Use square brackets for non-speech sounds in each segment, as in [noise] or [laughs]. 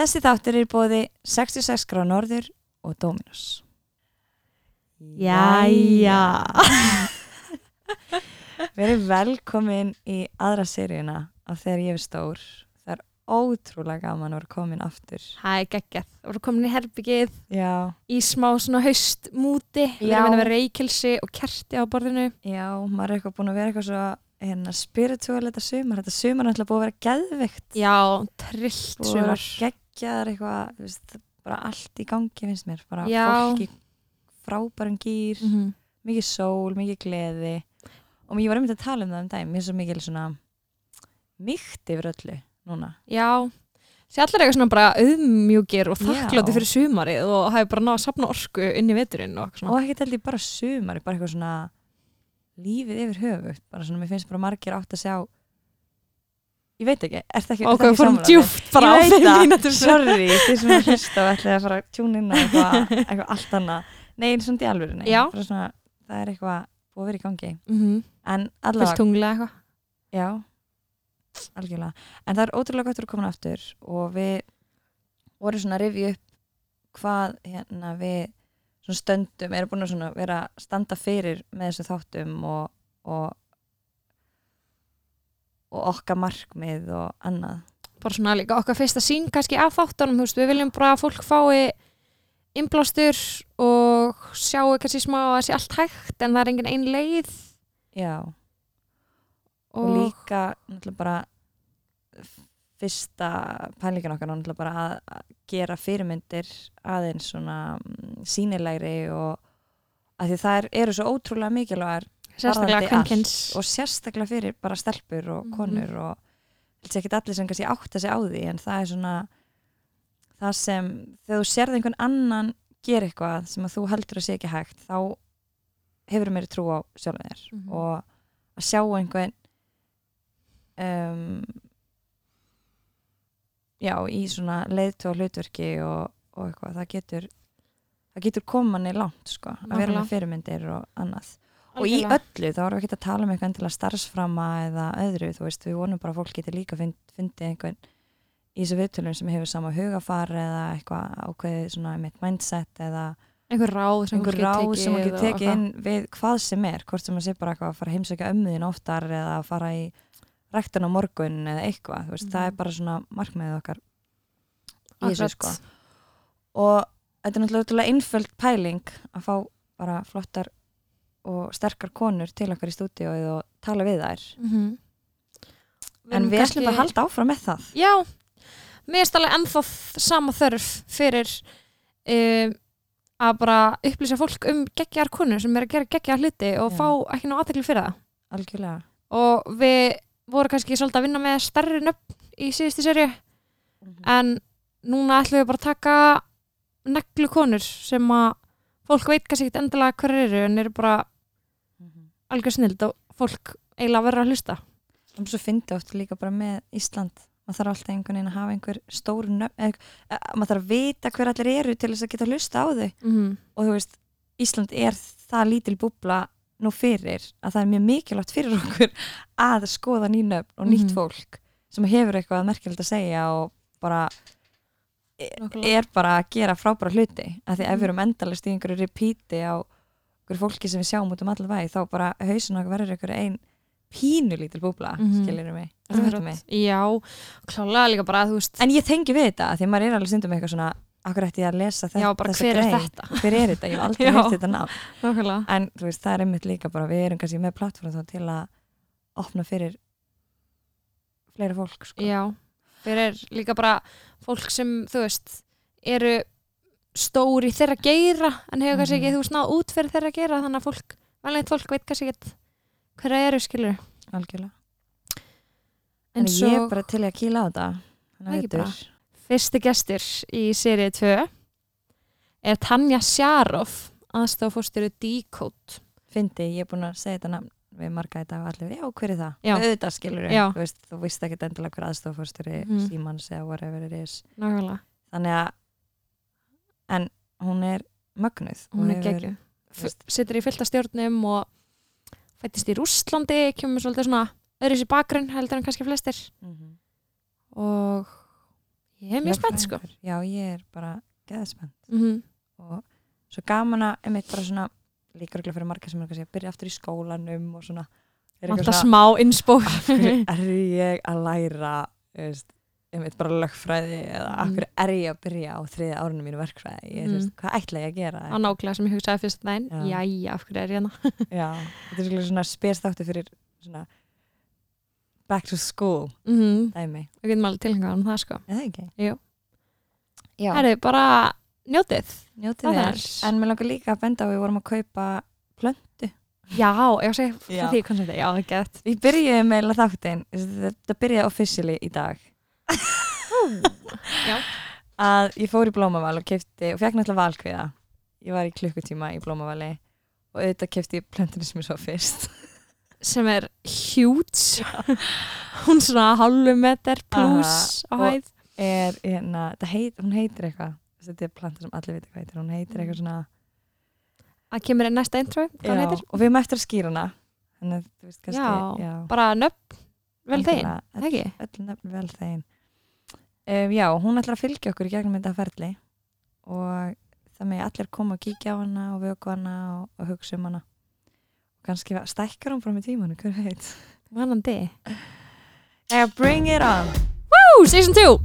Þessi þáttur er bóði 66 grá norður og Dominos. Jæja. [laughs] Við erum velkomin í aðra seríuna af þegar ég er stór. Það er ótrúlega gaman að vera komin aftur. Hæ, geggjað. Það voru komin í herbyggið Já, í smá svona haustmúti. Við erum að vera reykjelsi og kerti á borðinu. já, maður er eitthvað búin að vera eitthvað svo hérna, spiritual þetta sumar. Þetta sumar er alltaf búið að vera geðveikt. Já, trillt sumar. Geggjaðar eitthvað, þú veist, bara allt í gangi finnst mér. Bara Já. fólk í frábærum gýr. Mm -hmm. mikið sól, mikið gleði og ég var einmitt að tala um það um dæmi mér er svo mikið svona mýkt yfir öllu núna Já, það allir eitthvað svona bara auðmjúkir og þakklátti fyrir sumarið og hafi bara náða að sapna orku inn í veturinn og og ekki ég bara sumar, bara eitthvað svona lífið yfir höfugt bara svona, mér finnst bara margir átt að sjá ég veit ekki, er það ekki Og er hvað ekki fórum djúft bara á þeim það, mínútum. sorry [laughs] þið sem að hlusta og ætlaði að fara að tjúna inn á eitthvað, [laughs] eitthvað allt annað nei, svona í alvöru, nei svona, það er eitthvað búið að vera í gangi Mm -hmm. en allavega tunglega eitthvað. Já, algjörlega. En það er ótrúlega gott að vera komin aftur og við vorum svona að rifja upp hvað hérna við stöndum, erum búin að vera standa fyrir með þessu þáttum og, og, og okkar markmið og annað. bara svona líka okkar fyrsta sín kannski af veist, við viljum bara að fólk fái innblástur og sjáu kannski smá að það sé allt hægt en það er engin ein leið Já, og, og, líka náttúrulega bara fyrsta pælingin okkar náttúrulega bara að, að gera fyrirmyndir aðeins svona mm, sýnilegri og að því það er, eru svo ótrúlega mikilvægar sérstaklega kvenkins. Og sérstaklega fyrir bara stelpur og Mhm. konur og helst ekki allir sem kannski átta sig á því en það er svona það sem þegar þú sérð einhvern annan gera eitthvað sem að þú heldur að sé ekki hægt þá hefur meiri trú á sjálfum þér. Mhm. og að sjá einhvern um, já í svona leiðtu á hlutverki og, og eitthvað það getur það getur komanni langt sko að vera með fyrirmyndir og annað og í öllu, þá erum við ekki að tala um eitthvað endilega starfsframa eða öðru þú veist, við vonum bara að fólk getur líka fund, fundið einhvern í þessu viðtölum sem hefur sama hugafar eða eitthvað ákveðið svona mitt mindset eða einhver ráð sem einhver ráð sem tekið getur tekið inn við hvað sem er, hvort sem maður sé bara að fara að heimsækja ömmuðin oftar eða að fara í ræktan á morgun eða eitthvað, þú veist, Mhm. það er bara svona markmiðið okkar í þessu sko. Og þetta er náttúrulega einföld pæling að fá bara flottar og sterkar konur til okkar í stúdíóið og tala við þær. Mhm. en erum við ætlum kannski- að halda áfram með það. Já, mér er alveg ennþá sama þörf fyrir um, að bara upplýsa fólk um geggjar konur sem er að gera geggjar hluti og Já. fá ekki ná aðtekli fyrir það. Algjörlega. Og við vorum kannski svolítið að vinna með stærri nöfn í síðustu serju en núna ætlum við bara að taka neglu konur sem að fólk veit kannski ekkert endilega hver eru en eru bara algjör snild og fólk eiginlega verður að hlusta. Og svo fyndi oft líka bara með Ísland. Maður þarf alltaf einhvern veginn að hafa einhver stór nöfn, eh, maður þarf að vita hver allir eru til þess að geta hlusta á þau. Mm -hmm. og þú veist, Ísland er það lítil búbla nú fyrir að það er mjög mikilvægt fyrir okkur að skoða ný nöfn og nýtt Mhm. fólk sem hefur eitthvað merkilegt að segja og bara er bara að gera frábæra hluti. Af því ef við erum endalist í einhverju repeati á einhverju fólki sem við sjáum út um allir væg þá bara hausin okkur verður einhverju ein pínu lítil búbla, mm. -hmm. skilir mig Ertu með þetta mig? Já, klálega líka bara þú veist En ég tengi við þetta, því að maður er alveg stundum eitthvað svona akkur ætti ég að lesa þetta Já, bara hver er grein? þetta? [laughs] Hver er þetta? Ég hef aldrei heilt þetta ná Nákvæmlega. En þú veist, það er einmitt líka bara við erum kannski með plattform þá til að opna fyrir fleira fólk sko. Já, fyrir líka bara fólk sem, þú veist, eru stór í þeirra geira en hefur kannski Mhm. ekki, þú veist, náð út fyrir þeirra geira þannig að fólk, velneitt fólk veit kannski ekki hverja eru, skilur algjörlega En En svo ég er bara til að kýla á þetta fyrsti gestur í serið 2 er Tanja Sjarof aðstofórstöru Decode Fyndi, ég er búin að segja þetta nafn við marga þetta allir, já, hver er það? Já. Auðvitað skilur Já. þú veist, þú veist ekki endilega hver aðstofórsturi Mhm. Símans eða whatever it is Nákvæmlega, Þannig að en hún er mögnuð. Hún er hefur- geggju þú veist, Sittur í fylta stjórnum og fættist í Rússlandi kemur svolítið svona öðru sér bakgrunn heldur en kannski flestir. Mhm. og Ég er mjög spennt sko. Já, ég er bara geðspennt. Mm og svo gaman að einmitt bara svona líka röglega fyrir marga sem er að byrja aftur í skólanum og svona. Eitthvað smá hverju er ég að læra þú veist, einmitt bara lögfræði eða Mm. hverju er ég að byrja á þriða árinu mínu verkfræði ég, Mm. veist, hvað ætla ég að gera á nákvæmlega sem ég hugsaði fyrst daginn Já. Jæja, af hverju er ég hérna [laughs] já, þetta er svolítið svona spesþáttu fyrir svona back to school mm dæmi, Við getum alveg tilhengar um það sko eða ekki? Já, Það er bara njótið njótið það er. en mér langar líka að benda á að við vorum að kaupa plöntu Já, ég Já. frá því koncepti Já, það er gett Við byrjuðum meila þáttinn, þetta byrjaði officially í dag Já. Að ég fór í Blómaval og kefti og fekk náttúrulega valkviða ég var í klukkutíma í Blómavali og auðvitað kefti ég plöntinu sem ég svo fyrst. Sem er huge. Hún svona hálfu meter pluss á hæð. er, hérna, heit, hún heitir eitthvað. Þetta er planta sem allir vita hvað heitir. Hún heitir eitthvað svona Það kemur í næsta intro já, og við erum eftir að skýra hana. Þannig að þú veist kannski Já, já, Bara nöfn vel ekki? öll nöfn vel þegin um, já, hún ætlar að fylgja okkur í gegnum þetta ferli og það með allir koma og kíkja á hana og vöku hana og, og hugsa um hana. Og kannski stækkar hún frá með tímanu, hver veit? Vanandi yeah, bring it on. Woo, season 2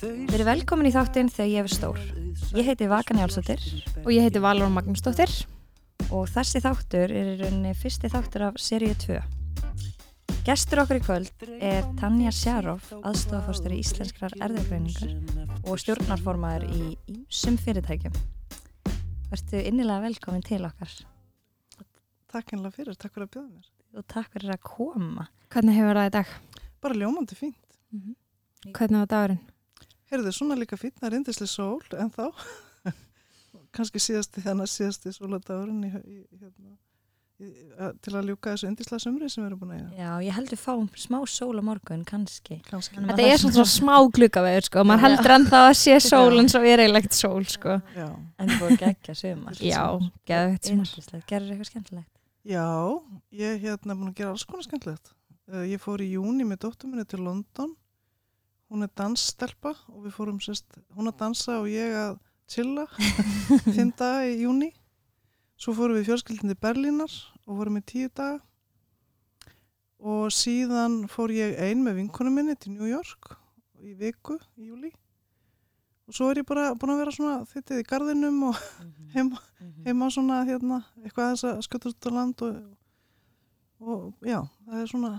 Við erum velkomin í þáttinn þegar ég er stór. Ég heiti Vaka Njálsdóttir og ég heiti Valur Magnúsdóttir og þessi þáttur er í rauninni fyrsti þáttur af seríu 2 Gestur okkur í kvöld er Tanja Sjarof, aðstofafórstur í Íslenskrar erðagreiningar og stjórnarformaður í ímsum fyrirtækjum. Vertu innilega velkomin til okkar Takk einlega fyrir, takk fyrir að bjóða mér. og takk fyrir að koma. Hvernig hefur það í dag? Bara ljómandi fínt. Hvernig var dagurinn? Heyrðu, svona líka fínt, það er indislega sól, en þá, kannski síðasti þannig síðasti sóladagurinn hérna, til að ljúka þessu indislega sumri sem við erum búin að eiga. Já, ég heldur fáum smá sól á morgun, kannski. Kannski. Þetta er svona, smá gluggaveður sko, maður heldur ennþá að sé sól en svo er eiginlegt sól sko. Já. En þú að gegja sumar. Já, sumar. Yndislegt. Gerður eitthvað skemmtilegt? Já, ég er hérna búin að gera alls konar skemmtilegt. Uh, ég fór í júni með dóttur minni til London. Hún er dansstelpa og við fórum sérst, hún að dansa og ég að chilla [laughs] fimm daga í júni. Svo fórum við fjölskyldin til Berlínar og vorum í tíu daga. Og síðan fór ég ein með vinkonum minni til New York í viku í júli. Og svo er ég bara búin að vera svona þittið í gardinum og [laughs] heima heima svona hérna, eitthvað aðeins að skjóta út á land og, og já, það er svona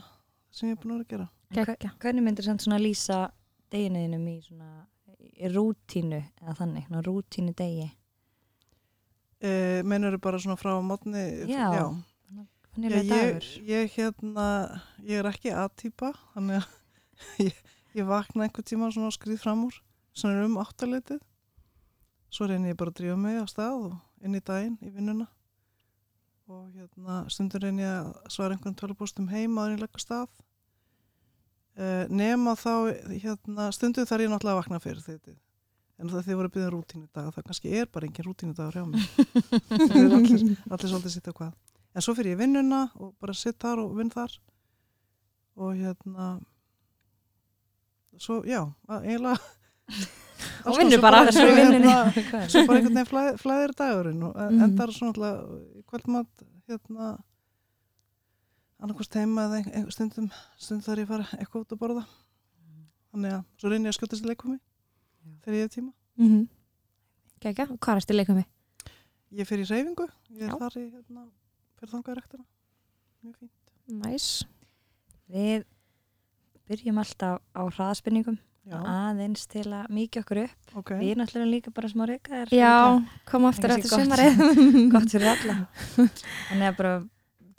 sem ég er búin að vera að gera. Hvernig myndir samt svona lýsa deginuðinum í svona rútínu eða þannig, svona rútínu degi? E, Meinur bara svona frá mótni? Já. já. Já, er ég, ég hérna, ég er ekki A-típa, þannig að [laughs] ég, ég vakna einhver tíma svona og skrýð fram úr, svona um áttaleitið. Svo reynir ég bara að drífa mig á stað og inn í daginn, í vinnuna. Og hérna, stundur reynir ég að svara einhvern tölupóstum heim að ég leggur stað. Uh, nema þá, hérna, stundum þarf ég náttúrulega að vakna fyrir þetta. En það þið voru að byggja rútínu dag, það kannski er bara engin rútínu dagur hjá mig. Er allir, [laughs] allir svolítið sitt á hvað. En svo fyrir ég vinnuna og bara sitt þar og vinn þar. Og hérna, svo, já, eiginlega. [laughs] Og konar, bara [laughs] svo vinnunni. Hérna, svo bara einhvern veginn flæ, flæðir dagurinn og Mhm. endar svona alltaf kvöldmatt, hérna, annarkost heima eða ein, ein, stundum, stundum þarf ég að fara eitthvað út að borða. Þannig að svo reynir ég að skjóta sér leikumi Já. þegar ég hef tíma. Mhm. Gekkja, og hvað ertu leikum við? Ég fer í reyfingu, ég Já. er þar í, hérna, fyrir þangað rektina. Mjög fínt. Næs Við byrjum alltaf á hraðaspinningum aðeins til að mýkja okkur upp. ok. Við erum náttúrulega líka bara smá reykaðir. Já, kom aftur er eftir sumarið [laughs] Gott fyrir alla. [laughs] Þannig að bara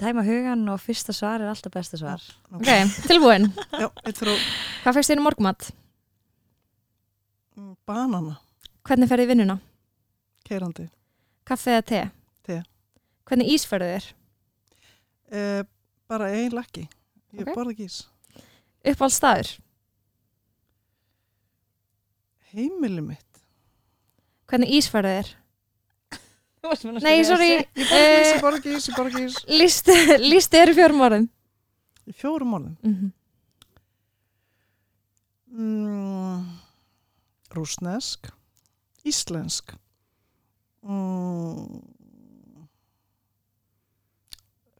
tæma hugan og fyrsta svar er alltaf besta svar. Ok, tilbúin [laughs] Já, frá Hvað fegst þér í morgumat? mm, banana, Hvernig ferði í vinnuna? keirandi. Kaffi eða te? Te. Hvernig ís ferðu þér? Eh, bara ein lakki. Ég Ok. borða ekki ís. Uppáld staður? Heimili mitt. Hvernig ís ferðu þér? Nei, sorry, Ég borga ís, uh, ég listi, listi [laughs] er í fjórum orðum. Í fjórum orðum. Mm Mm, rúsnesk, íslensk, mm,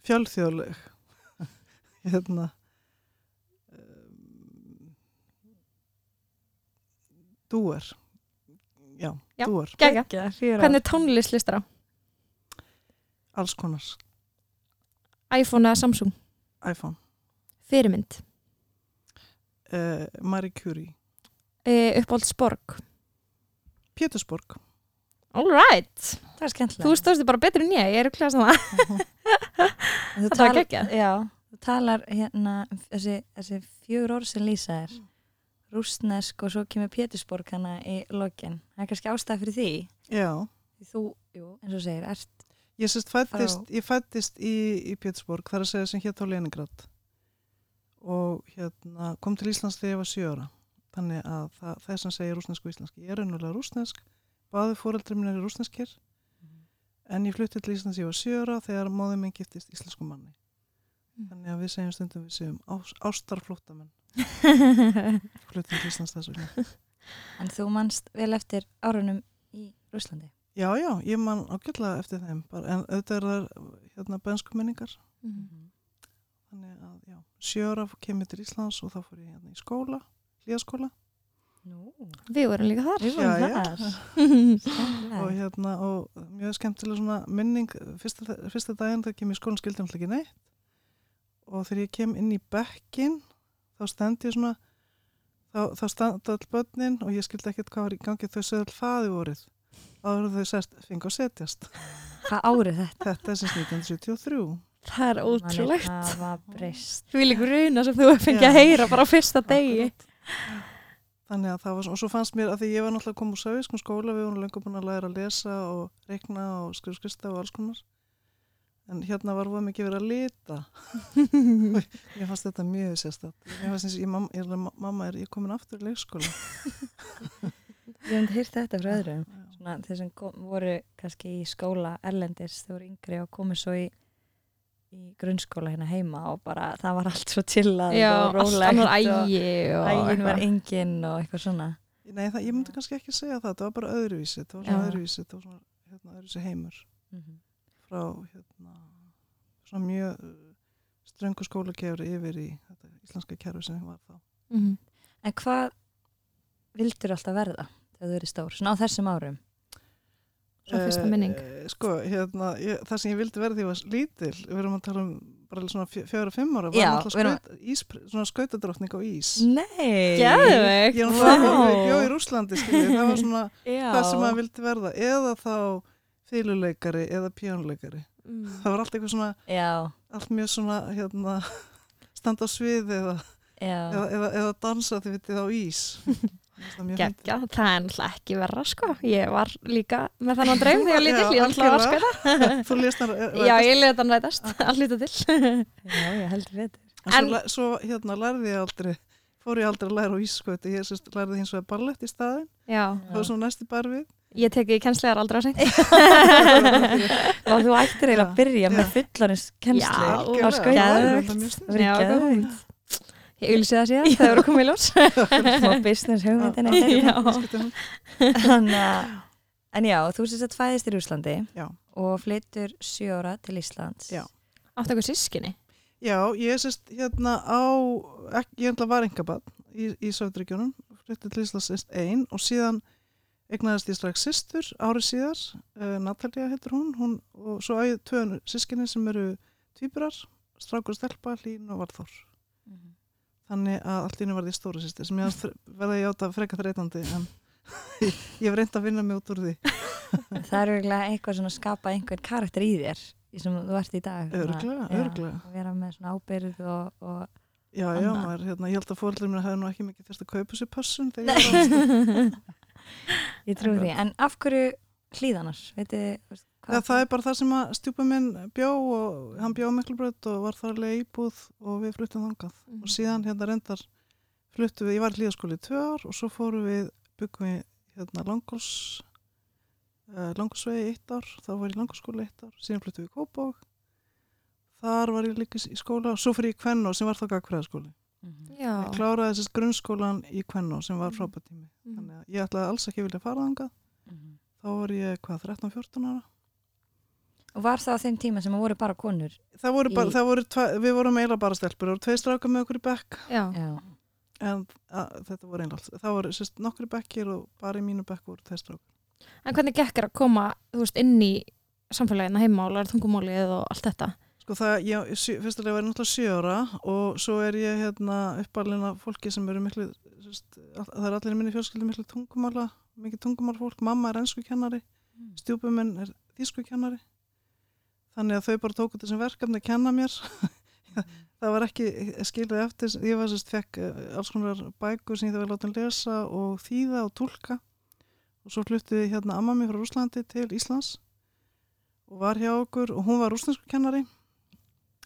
fjölþjóðleg, [laughs] hérna, um, dúer, já, Já. dúer, hvernig tónlist listar á? Alls konar, iPhone eða Samsung? iPhone, Fyrirmynd? uh, Marie Curie, Uh, Uppáhaldsborg? Pétursborg, All right. Það er skemmtilega. Þú stóðst bara betur en ég, ég er það. En þú Þetta var. Já, þú talar hérna um þessi, þessi fjögur orð sem lýsa er rústnesk og svo kemur Pétursborg hana í lokin. Það er kannski ástæð fyrir því. já, þú, jú, eins og segir, ert Ég fættist, ég fættist í, í Pétursborg, þar að segja sem hétt á Leningrad og hérna, kom til Íslands þegar ég var sjö ára. Þannig að það, það er sem segir rúsnesk og íslenski. Ég er raunulega rúsnesk, báði fóreldri minn eru rúsneskir, en ég flutti til Íslands þegar ég var sjö ára þegar móðið minn giftist íslensku manni. Mm. Þannig að við segjum stundum við segjum ás, ástarflóttamenn, [laughs] fluttum til Íslands þess vegna. En þú manst vel eftir árunum í Rúslandi. Já, já, ég man ágjörlega eftir þeim, bara, en auðvitað er það hérna bensku menningar. Mhm. Þannig að, já, sjö ára kemur til Íslands og þá fór ég hérna í skóla, hlýjaskóla Nú, Við vorum líka þar. við Já, vorum já. þar. [laughs] og Skemmtilega. hérna, og mjög skemmtilega svona minning, fyrsta, fyrsta daginn þegar kem ég í skólan skildum ekki neitt og þegar ég kem inn í bekkin þá stend ég svona þá, þá standa all börnin og ég skildi ekkert hvað var í gangi þau sögðu all faði vorið áður en þau sest, fengi að setjast Hvað árið þetta? þetta er sem 1973 Það er ótrúlegt. Það var breyst. Því líkur runa sem þú fengið að heyra bara á fyrsta degi. Þannig að það var, svo- og svo fannst mér að því ég var náttúrulega að koma úr sögiskum skóla, við vorum lengur búin að læra að lesa og reikna og skrifa skrista og alls konar. En hérna var voða mikið verið að lita. [laughs] Ég fannst þetta mjög sérstætt. Ég fannst eins og ég, mamma, ég, er- mamma er, ég er komin aftur í leikskóla. Ég hef heyrt þetta frá öðrum. Svona, þeir sem kom, voru kannski í skóla erlendis, þau voru yngri og komið svo í, í grunnskóla hérna heima og bara það var allt svo chillað Já, og allt rólegt annar og ægi og ægin var engin og eitthvað svona. Nei, það, ég myndi kannski ekki segja það, það var bara öðruvísi, það var svona Já. öðruvísi, það var svona hérna, öðruvísi heimur Mhm. frá hérna, svona mjög uh, ströngu skólakefri yfir í þetta íslenska kerfi sem var þá. Mhm. En hvað vildur alltaf verða þegar þú eru stór? Svona á þessum árum? Svona fyrsta minning. Eh, sko, hérna, ég, það sem ég vildi verða því var lítil, við erum að tala um bara svona fjö- fjögur og fimm ára, var við ís, svona skautadrottning á ís. Nei! Geðveikt. Ég er Vá. náttúrulega bjó í Rúslandi, skilji, það var svona Já. það sem maður vildi verða, eða þá fyluleikari eða pjánuleikari. Mm. Það var allt eitthvað svona, Já, allt mjög svona, hérna, standa á sviði eða, já. eða, eða, eða dansa þið vitið á ís. [laughs] Finnst það það er náttúrulega ekki verra sko. Ég var líka með þannig draum þegar ég var lítill, ég var alltaf að algjörlega. skauta [laughs] Þú lést hann Já, ég leta hann rætast, að hluta til. [laughs] Já, ég heldur betur. En, En- svo, hérna lærði ég aldrei, fór ég aldrei að læra á ískvöti, ég sérst lærði hins vegar ballett í staðin, það var svona næsti barfið. ég teki kennslegar aldrei á [laughs] seint. Og þú ættir eiginlega að byrja Já. með fullanins kennslu. Já, það var Geðveikt. Ég ulsi það síðan, það voru komið í ljós [laughs] Smá business hugmyndin Já. Viðskiptahund. [laughs] Þannig að, en já, þú sést að fæðist í Rúslandi Já. og flyttur sjö ára til Íslands. Já. Áttu eitthvað sískinni Já, ég sérst hérna á, ég ætla var engabann í, í Söðuríkjónum, flytti til Íslands einn og síðan egnaðist ég strax systur árið síðar, uh, Natalia heitir hún, hún og svo á ég tvö sískinni sem eru tvíburar, strákur og stelpa, Hlín og Varþór. Þannig að allt í henni var því stóra sýstir sem ég átt að freka þreytandi en [laughs] ég, hef reynd að vinna mig út úr því. [laughs] Það er örgulega eitthvað svona að skapa einhvern karakter í þér sem þú ert í dag. Já, örugglega. Að vera með svona ábyrð og, og Já, já, maður, hérna, ég held að fóreldur mér hefði nú ekki mikið þurft að kaupa sér þegar ég [laughs] ég trú því. En af hverju hlýðanar? Veitir, Já, það er bara það sem að stjúpa minn bjó og hann bjó á Miklubraut og var þar alveg íbúð og við fluttum þangað. Mhm. Og síðan hérna reyndar fluttum við, ég var í hlýðaskóli í tvö ár og svo fórum við, byggum við hérna Langos uh, Langarsvegi eitt ár, þá var ég í Langarskóla eitt ár, síðan flyttum við í Kópavog. Þar var ég líka í skóla og svo fyrir ég í Kvennó sem var þá gagfræðaskóli. Mhm. Já. Ég kláraði þessist grunnskólan í Kvennó sem var Mm. frábært tími. Mhm. Þannig að ég ætlaði alls ekki vilja fara þangað. Mhm. Þá var ég, hvað, 13-14 ára? Og var það á þeim tíma sem voru bara konur? Það voru bara, Í- það voru, tva, við vorum eiginlega bara stelpur, það voru tvei strákar með okkur í bekk, Já. Já. en að, þetta voru allt. Það voru sérst nokkri bekkir og bara í mínu bekk voru tvei strákar. En hvernig gekk er að koma, þú veist, inn í samfélagina heima og læra tungumálið og allt þetta? Sko það, ég, fyrstulega var ég náttúrulega sjö ára og svo er ég hérna uppalinn af fólki sem eru miklu, sérst, það er allir í minni fjölskyldi miklu tungumála, mikið tungumálfólk, mamma er ennsku kennari, stjúpum minn er þýsku kennari, þannig að þau bara tóku þessum verkefni að kenna mér, [laughs] það var ekki skilið eftir, ég var sérst fekk eh, alls konar bækur sem ég það var látið lesa og þýða og tólka og svo fluttið hérna amma mér frá Rúslandi til Íslands og var hjá okkur og hún var rúsnesku kennari.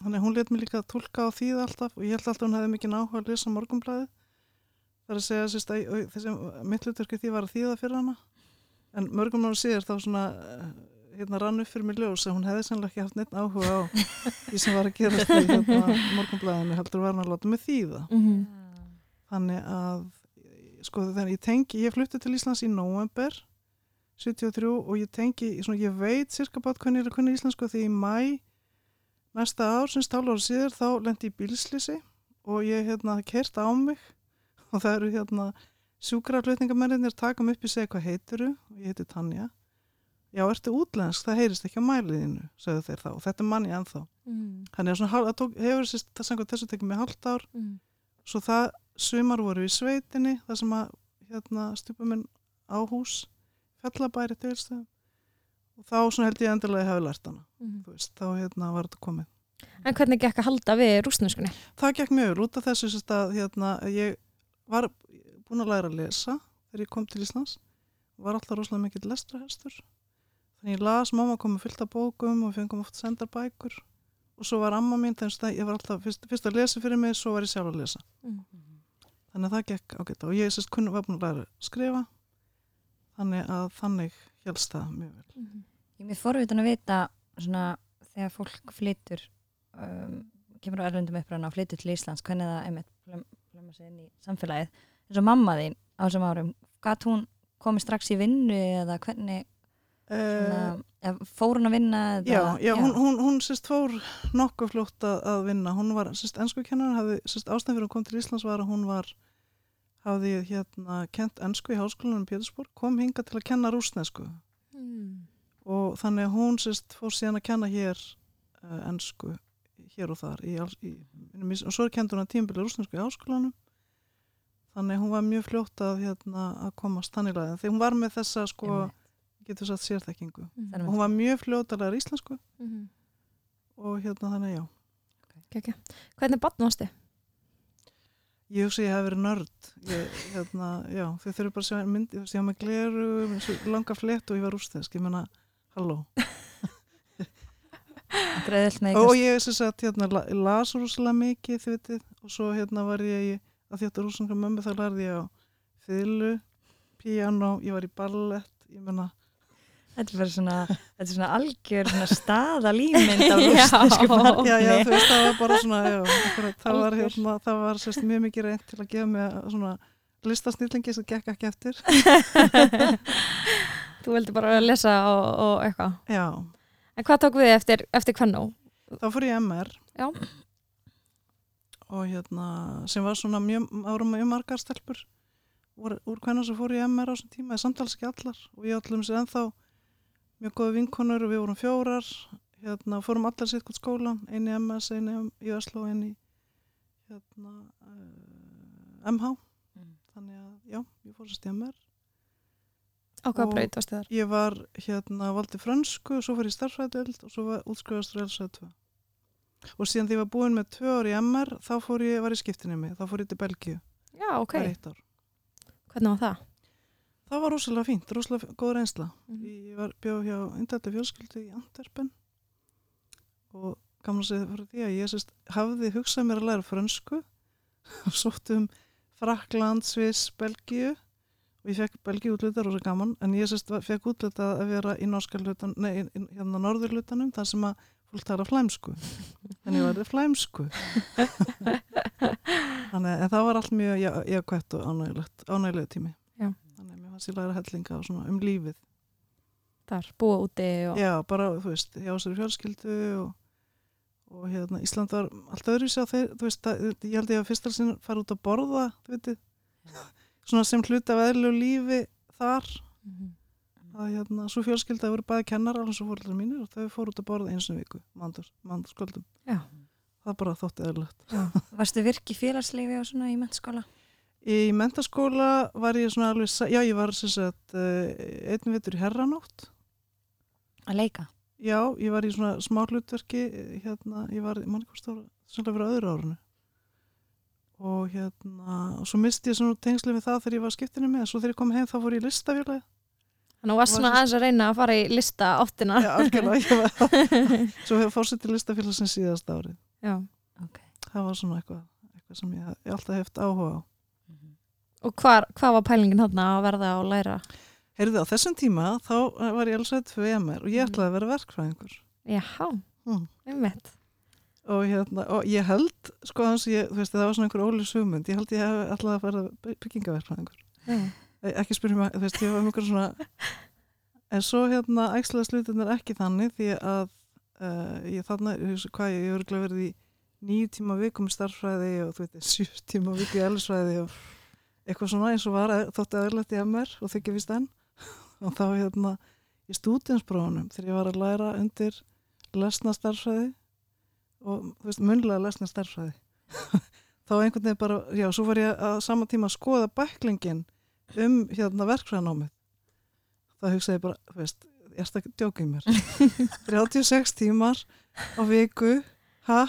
Þannig að hún let mér líka að tólka og þýða alltaf og ég held alltaf að hún hefði mikið náhuga að lesa morgunblæði það er að segja sérst að að þessi mittluturki því var að þýða fyrir hana. En mörgum ára síðar þá svona eh, hérna rann upp fyrir mig ljós að hún hefði sannlega ekki haft neitt áhuga á [laughs] því sem var að gerast í hérna, morgunblæðinu heldur var hann að láta mig þýða. Mm þannig að sko þegar ég tengi, ég flutti til Íslands í november 73 og ég tengi, svona, ég veit cirka bát hvernig ég er að kunna íslensku því í mæ næsta ár, sem stála ára síðar þá lendi ég bílslýsi og ég hérna kert á mig og það eru hérna sjúkraflutningamennir taka mig upp í segja hvað heitiru og ég heiti Tanja já, ertu útlensk, það heyrist ekki á mæliðinu sögðu þeir þá og þetta er manni ennþá Mm. þannig að svona, það tók, hefur sérst, það sangur þessu tekið mig hálft ár Mm. svo það sumar voru í sveitinni það sem að hérna, stupum minn á hús fellabæri tilstöðum og þá svona held ég endilega að ég hafi lært hana Mm. þú veist, þá hérna var þetta komið En hvernig gekk að halda við rúsneskunni? það gekk mjög út af þessu að hérna, ég var búin að læra að lesa þegar ég kom til Íslands var alltaf rosalega mikill lestrahestur ég las, mamma kom með fullt af bókum og fengum oft sendar bækur og svo var amma mín, þannig að ég var alltaf fyrst, fyrst að lesa fyrir mig, svo var ég sjálf að lesa. Mm. þannig að það gekk ágætt og ég sérst kunni var búin að læra að skrifa. Þannig að þannig helst það mjög vel. Mm. Ég er mér forvitin að vita svona þegar fólk flytur um, kemur á erlendum uppræðan og flytur til Íslands hvernig það inn í samfélagið. Eins og mamma þín á þessum árum gatt hún komið strax í vinnu eða hvernig svona, eða fór hún að vinna Já, já, hún, hún, hún sérst fór nokkuð fljótt að, að vinna. Hún var sérst ennsku kennar, hafði ástæðan fyrir að hún kom til Íslands var að hún var hafði hérna kent ennsku í háskólanum í Pétursborg, kom hinga til að kenna rúsnesku Mm. og þannig að hún sérst fór síðan að kenna hér uh, ennsku hér og þar í, í, í, og svo er kent hún að tímbili rúsnesku í háskólanum þannig að hún var mjög fljótt að, hérna, að komast þannig að því hún var með þessa sko, Einmitt. Getur satt sérþekkingu Þannig og hún var mjög fljótt að læra íslensku Mm. og hérna þannig já Kekja. Hvernig barn varstu? Ég hugsa að ég hef verið nörd. Ég, hérna, já, þau þurfum bara að sjá myndi, ég hafa með gleru, langa flett og ég var úrstæðsk, ég menna, halló. [laughs] Og ég sem sagt, hérna, la- las rúslega mikið, þið vitið, og svo hérna var ég, í- að þetta rúslega mömmu, þá lærði ég á fiðlu, piano, ég var í ballett, ég menna, Þetta er bara svona, þetta er svona algjör svona staða límynd á Já. rústnesku barni. já, já, þú veist, það var bara svona, já, akkurat, það var hérna, það var sérst mjög mikið reynd til að gefa mig svona listasnýtlingi sem gekk ekki eftir. [laughs] Þú vildi bara lesa og, og eitthvað. Já, En hvað tók við eftir, eftir kvennó? þá fór ég í MR Já. og hérna sem var svona mjög, árum mjög margar stelpur úr, úr hvernig sem fór ég í MR á þessum tíma, ég samtals ekki allar og ég allum sér ennþá mjög góða vinkonur og við vorum fjórar hérna, fórum allar sitt hvort skólan einn í MS, einn í, einn í hérna uh, MH Mm. þannig að já, ég fór sérst í MR Á hvaða Og- braut varstu þar? ég var hérna valdi frönsku, svo fór ég starfræðild og svo var útskrifast LSA 2 og síðan því ég var búin með tvö ár í MR þá fór ég, var ég skiptinni mig, þá fór ég til Belgíu Já, ok. er. Hvernig var það? Það var rosalega fínt, rosalega góð reynsla. Mhm. ég var bjóð hjá indalli fjölskyldu í Antwerpen og gaman að segja fyrir því að ég sérst hafði hugsað mér að læra frönsku og [laughs] sótt um Frakland, Sviss, Belgíu og ég fekk belgi útlita rosa gaman en ég sérst fekk útlita að vera í í- hérna þar sem að fólk tala flæmsku. En ég var flæmsku. [laughs] Þannig en það var allt mjög já- jákvætt og ánægilegt ánægilegu tími Já. fannst ég læra hellinga og svona um lífið þar, búa úti og já, bara, þú veist, hjá sér fjölskyldu og, og hérna, Ísland var allt öðru sér á þeir, þú veist, að, ég held ég að fyrst alveg fara út að borða, þú veitir, svona sem hluti af eðlu lífi þar, Mhm. að hérna, svo fjölskylda voru bæði kennar alveg svo fóröldar mínir og þau fóru út að borða eins og viku, mandur, mandurskvöldum. Já. Það bara þótti eðlilegt. Varstu virki félagslífi og svona í mennskóla? Í mentaskóla var ég svona alveg, já, ég var sem sagt uh, einn vitur í herranótt. Að leika? Já, ég var í svona smá hlutverki, hérna, ég var, mann það var sannlega fyrir öðru árunu. Og hérna, og svo misti ég svona tengsli við það þegar ég var skiptinu með, svo þegar ég kom heim þá fór ég í listafélagi. Þannig að þú varst svona aðeins að reyna að fara í lista áttina. Já, algjörlega, ég var, [laughs] svo hefur fórsetið listafélagsins síðast árið. Já. Ok. Það var svona eitthvað, eitthvað sem ég, ég alltaf heft áhuga á. Og hvar, hvað var pælingin hann að verða og læra? Heyrðu, á þessum tíma þá var ég alveg sætt fyrir EMR og ég ætlaði að vera verkfræðingur. Já, Mm. einmitt. Og, hérna, og ég held, sko hans, ég, þú veist, það var svona einhver óli sugmynd, ég held ég hef ætlaði að vera byggingaverkfræðingur. E- ekki spyrjum að, þú veist, ég var um einhver svona en svo hérna ægslega slutin er ekki þannig því að uh, ég þarna, ég hugsa hvað ég, hefur verið í nýju tíma vikum í starffræði og þú veit, sjú tíma viku í ellisfræði og eitthvað svona eins og var þótti aðeinlegt í MR og þykja vist enn. [laughs] Og þá hérna í stúdinsprófunum þegar ég var að læra undir lesna starffræði og þú veist, munlega lesna starffræði [laughs] þá einhvern veginn bara, já, svo var ég að sama tíma að skoða bæklingin um hérna verkfræðanámið þá hugsaði ég bara, þú veist ég erst að djóka í mér? [laughs] 36 tímar á viku ha?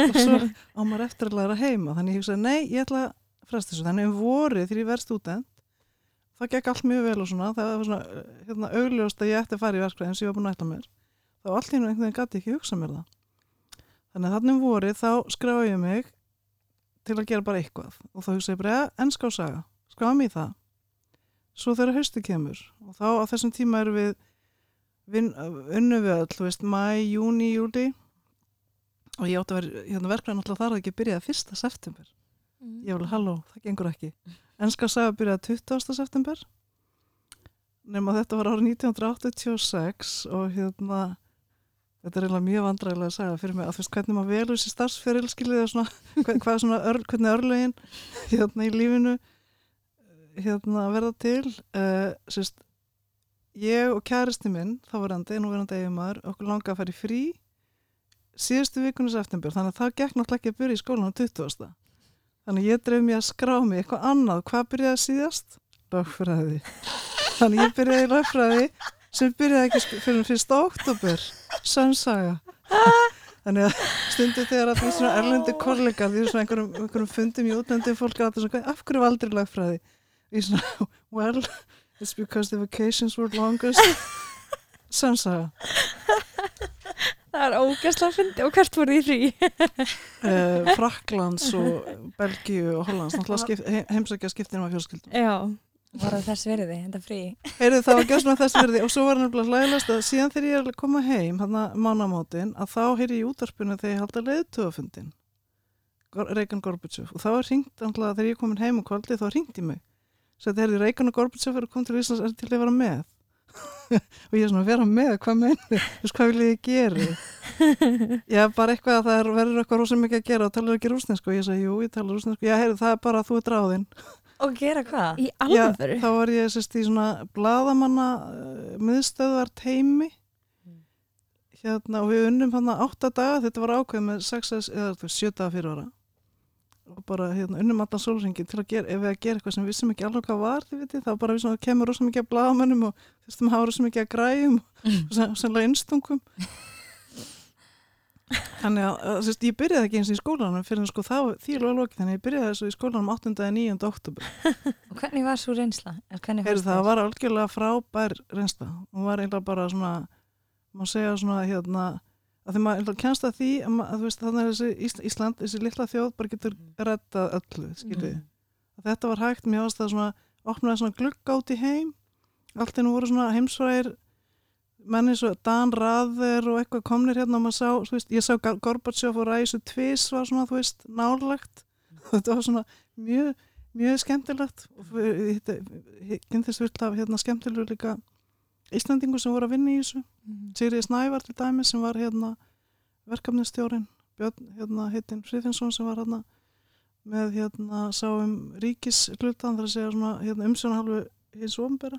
og svo á maður eftir að læra heima. Þannig ég hugsaði, nei, ég ætla að fresta þessu þannig um vorið þegar ég verð stúdent það gekk allt mjög vel og svona. Það var svona, hérna, augljóst að ég ætti að fara í verkfræðin sem ég var búin að ætla mér. Þá allt hennu einhvern veginn gæti ekki hugsa mér það. Þannig að þannig um vorið þá skráði ég mig til að gera bara eitthvað. Og þá hugsaði ég bara, ja, ennska og saga. Mig í það. Svo þegar haustu kemur og þá á þessum tíma erum við unnu við öll, þú veist, mæ, júni, júli og ég átti að vera hérna, verkræðin alltaf þar að ekki byrjaði fyrsta september ég var alveg, halló, það gengur ekki. Ennska saga byrjaði 20. september. Nema þetta var árið 1986 og hérna þetta er eiginlega mjög vandræðilega að sagja fyrir mig. Að þú veist hvernig maður velur sér starfsferil skiljið og svona, [laughs] hvað, er svona ör, hvernig örlögin [laughs] hérna í lífinu hérna að verða til. Uh, sérst ég og kæristi minn, þá verðandi nú verðandi eiginmaður, okkur langa að fara í frí síðustu vikunum september. Þannig að það gekk náttúrulega ekki að byrja í skólanum 20. Þannig ég dreif mér að skrá mig eitthvað annað. Hvað byrjaði síðast? Lögfræði. Þannig ég byrjaði í lögfræði sem byrjaði ekki fyrir fyrsta oktober. Sannsaga. Þannig að stundu þegar því svona erlendi kollegar, því svona einhverjum, einhverjum fundum í útlöndum fólk er alltaf svona, af hverju aldrei lögfræði? Í svona, well, it's because the vacations were longest. Sannsaga. Það er ógæslega að fyndi og hvert voru í frí? [laughs] Uh, Fraklands og Belgíu og Hollands. Náttúrulega skip, he- heimsækja skiptinum af fjölskyldum. Já. Var það þess verði, þetta frí? Heyrðu það var með þess verði og svo var nefnilega hlægilegast að síðan þegar ég er að koma heim hann að mánamótin að þá heyri ég í útarpinu þegar ég halda leiðtöfafundin Reykján Gorbachev og þá var hringt náttúrulega þegar ég er komin heim og kvöldi þá hringt í mig svo þetta er Reykján og Gorbachev er kom til Íslands er til að vera með og ég er svona vera með, hvað menni þú veist hvað vil ég gera? [laughs] Já bara eitthvað að það er, verður eitthvað rosa mikið að gera og talar ekki rúsnesku og ég sagði jú ég talar rúsnesku, já heyrðu það er bara að þú er dráðinn Og gera hvað? Í alvöru? þá var ég sérst í svona bladamanna uh, miðstöðvar teimi hérna og við unnum hann átta daga, þetta var ákveð með sex eða þú veist, sjö daga fyrir ára bara hérna unnum allan sólringin til að gera, ef við að gera eitthvað sem við vissum ekki alveg hvað var, þið veitir, þá bara við svona kemur rosa mikið að bladamönnum og þessum hafa rosa mikið að græjum og sem- sennilega innstungum Þannig að, að sérst, ég byrjaði ekki eins og í skólanum fyrir sko þá þýlu að loki þannig að ég byrjaði þessu í skólanum 8. eða 9. oktober Og hvernig var svo reynsla? Fannst það var algjörlega frábær reynsla. Hún var eiginlega bara svona, má segja svona hérna, að því maður kennst að því að, að þú veist þannig að þessi Ís- Ísland, þessi litla þjóð bara getur rettað öllu. Mm. Þetta var hægt, mér ást það svona opnaði svona glugga út í heim allt einu voru svona heimsfræðir menni svo Dan Raður og eitthvað komnir hérna og maður sá, þú veist, ég sá Gorbachev og Ræsu Tvis var svona, þú veist, nálagt þetta var svona mjög, mjög skemmtilegt og kynntist vilt af hérna skemmtilegu líka Íslandingur sem voru að vinna í þessu. Sigriði Snævar til dæmi sem var hérna verkefnistjórin Björn hérna heitin Friðinsson sem var hérna með hérna sáum ríkislutan þar að segja svona hérna, umsjónhalvu hins ofnbera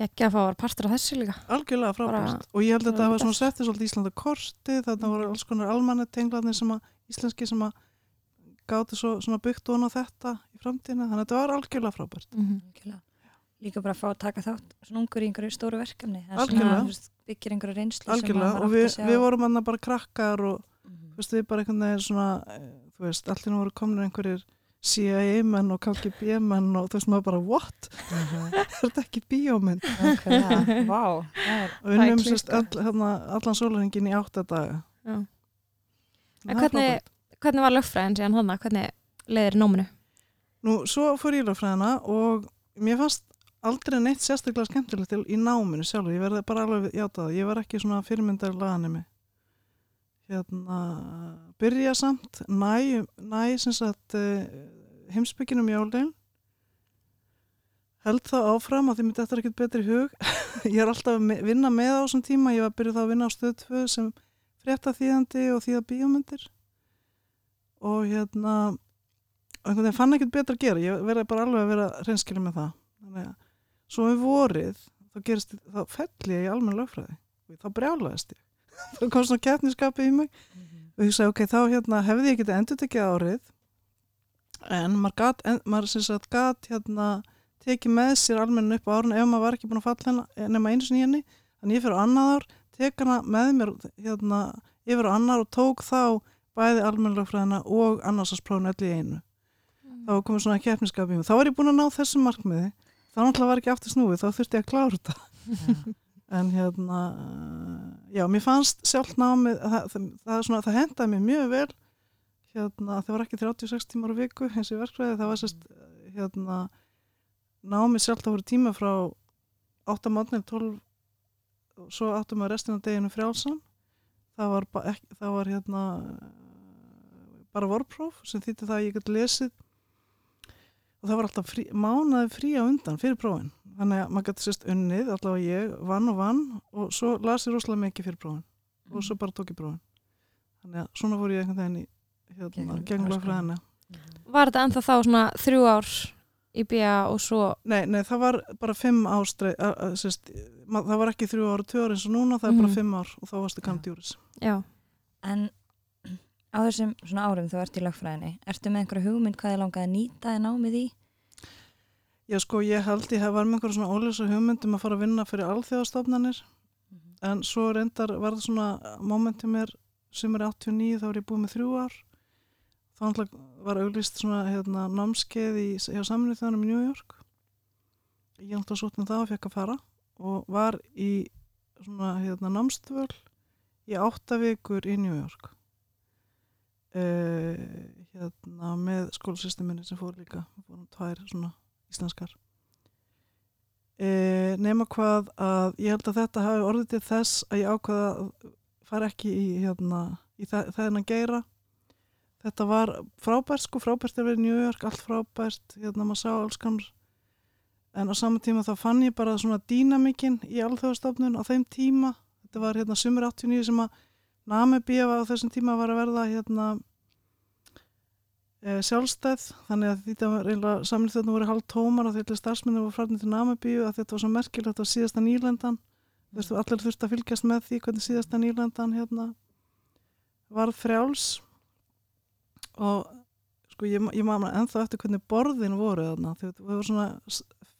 Gekkja að fá að vera partur af þessu líka. Algjörlega frábært. Og ég held að þetta var svona settið svolítið Íslanda korti þetta voru alls konar almanni tenglarnir sem að íslenski sem að gáti svo, svona byggt og á þetta í framtíðinu þannig að þetta var algjörlega frábært. Mm -hmm. Líka bara að fá að taka þátt svona ungur í einhverju stóru verkefni er byggir einhverju reynslu og við, við vorum hann bara krakkar og Mhm. þú veist við bara einhvern veginn svona eh, þú veist allir voru komin einhverjir CIA menn og KGB menn og þú veist maður bara what? Mhm. [laughs] er þetta ekki bíómynd? [laughs] Vá, það er og unnum Það er sérst all, hérna, allan sólaringin í átta daga er hvernig, hvernig var lögfræðin síðan hana? Hvernig leiðir í náminu? Nú, svo fór ég lögfræðina og mér fannst aldrei neitt sérstaklega skemmtilegt til í náminu sjálfur, ég verði bara alveg játað, ég var ekki svona fyrirmyndar laganemi. Hérna byrja samt næ, næ sem sagt uh, heimsbygginum jólin held það áfram að því mitt eftir ekkert betri hug. [laughs] Ég er alltaf að vinna með á þessum tíma. Ég var byrjuð þá að vinna á stöð 2 sem frétta þýðandi og þýða bíómyndir. Og hérna einhvern veginn fann ekkert betra að gera. Ég verði bara alveg að vera reynskilið með það. Þannig að svo um vorið þá gerist, þá fell ég í almenn lögfræði. Og þá brjálaðist ég. [laughs] Þá kom svona keppniskapi í mig. Og ég sagði ok, þá hérna hefði ég getið endur tekið árið en maður gat, en, maður sem sagt gat hérna tekið með sér almennin upp á árun ef maður var ekki búin að falla hérna nema einu sinni í henni. Þannig ég fyrir á annað ár tek hana með mér hérna yfir á annar og tók þá bæði almennlögfræðina og annarsasprófin öll í einu. Þá var komið svona keppniskap í mig. Þá var ég búin að ná þessum markmiði þá náttúrulega var ekki aftur snúið, þá þurfti ég að klára þetta. [laughs] En hérna já, mér fannst sjálf námið það, það, það, svona, það hendaði mér mjög vel. Hérna, það var ekki 36 tímar á viku eins og í verkfræði, það var sérst hérna, námið sjálf það voru tíma frá 8 mátnir 12 og svo áttum við restina deginu frjálsan. Það var, ekki, það var hérna bara vorpróf sem þýtti það að ég gæti lesið og það var alltaf frí, mánaði frí á undan fyrir prófin. Þannig að maður gæti sérst unnið allavega ég vann og vann og svo las ég rosalega mikið fyrir prófin. Og svo bara tók ég prófin. Þannig að svona fór ég einhvern veginn í hérna, gegnum háskólann. lögfræðina. Var þetta ennþá þá svona þrjú ár í BIA og svo? Nei, nei, það var bara fimm ástreið, það var ekki þrjú ára, tvö ára eins og núna, það er bara Mhm. fimm ár og þá varstu kandjúris. Já, En á þessum svona árum þú ert í lögfræðinni, ertu með einhverja hugmynd hvað þið langaði að nýta þið námið í? Já, sko, ég held ég hef var með einhverja svona ólösa hugmyndum að fara að vinna fyrir alþjóðastofnanir, en svo reyndar var það svona momentum mér sem er 89, þá var ég búið með þrjú ár. Þá var auglist svona hérna, námskeið í, hjá saminu þjóðanum í New York. Ég náttúrulega svo með það og fekk að fara og var í svona hérna, námstvöl í átta vikur í New York. Uh, hérna með skólasysteminni sem fór líka, fórum tvær svona íslenskar. E, nema hvað að ég held að þetta hafi orðið til þess að ég ákvaða að fara ekki í, hérna, í þennan geira. Þetta var frábært sko, frábært í New York, allt frábært. Hérna maður sá alls kannar en á sama tíma þá fann ég bara svona dýnamikinn í alþjóðastofnun á þeim tíma. Þetta var hérna sumur 89 sem að Namibía var á þessum tíma var að verða hérna e, sjálfstæð þannig að þetta var eiginlega þetta voru hálf tómar og þetta starfsmenni voru frarnir til Namibíu að þetta var svo merkilegt á síðasta nýlendan. Þú veist, allir þurfti að fylgjast með því hvernig síðasta nýlendan hérna varð frjáls. Og sko ég, ég maður ennþá eftir hvernig borðin voru þarna þau voru svona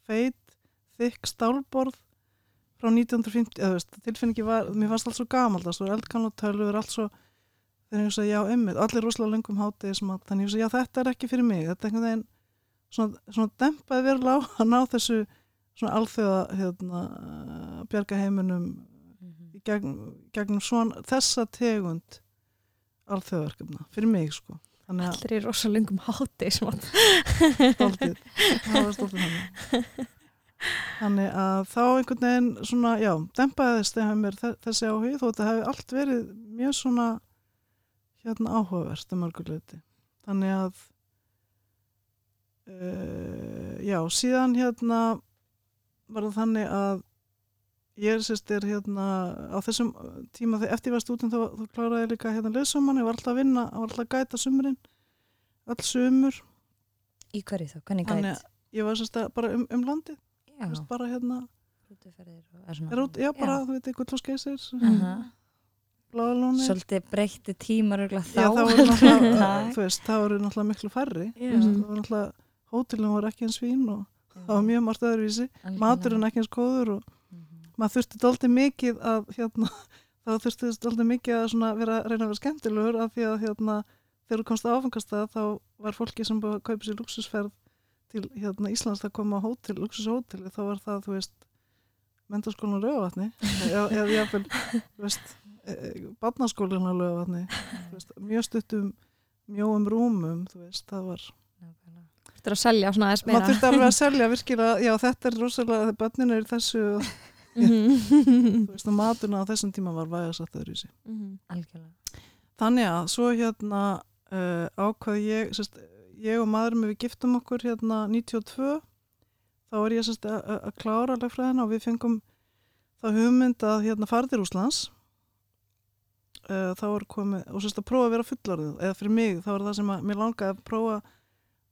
feit þykk stálborð frá 1950, eða veist, tilfinningi var mér fannst allt svo gamalt, það var eldkann og tölur allt svo þegar ég sagði já, ymmið, allir rosalega lengum hátíðismat, þannig ég sagði já, þetta er ekki fyrir mig, þetta er einhvern veginn svona, svona dempaði verulega á að ná þessu svona alþjóða hérna, bjarga heiminum í gegn, gegnum svona þessa tegund alþjóðverkefna, fyrir mig sko. Allir í rosalungum háti smátt. stoltið. [laughs] Það var stoltið hann [laughs] þannig að þá einhvern veginn svona, já, dempaðist þegar mér þe- þessi áhug þó þetta hefði allt verið mjög svona hérna áhugavert að mörguleiti þannig að uh, já, síðan hérna var það þannig að ég sérst er hérna á þessum tíma þegar eftir ég var stúdin þá, þá kláraði ég líka hérna leðsumann, ég var alltaf að vinna, ég var alltaf að gæta sumurinn öll sumur Í hverju þá? Hvernig Þannig gæt? að ég var semst að bara um, um landið veist, bara hérna, rútuferðir og er svona. er út, já bara, þú veit, Gullfossgeysir Aha. Bláðalóni Svolítið breytti tímar örugglega já, þá. það voru náttúrulega, það miklu færri Já. Það voru náttúrulega, hótelin voru ekki eins fín og það var mjög margt öðruvísi maturinn ekki eins góður og Mhm. maður þurfti dálítið mikið að hérna, [laughs] þá þurfti dálítið mikið að svona vera, reyna að vera skemmtilegur af því að hérna, þegar þú komst á áfengastað þá var fólki sem búið að kaupa sér luxusferð til hérna, Íslands að koma á hótel, luxushóteli, þá var það, þú veist mentaskólinn á lögavatni eða jáfnvel, þú veist barnaskólinn á lögavatni þú veist, mjög stuttum mjóum rúmum, þú veist, það var. Þetta er að selja svona aðeins maður meira. þurfti alveg að selja virkilega, já þetta er rosalega, þegar börnin eru í þessu og Mhm. þú veist að maturna á þessum tíma var vægasatt öðru í sig. Mhm. Algjörlega. Þannig að svo hérna uh, ákvað ég, sérst, ég og maðurinn við giftum okkur hérna 92, þá var ég sérst, að, klára legfræðina og við fengum þá hugmynd að hérna fara til Úslands. Uh, þá var komið, og sérst að prófa að vera fullorðið, eða fyrir mig, þá var það sem að mér langaði að prófa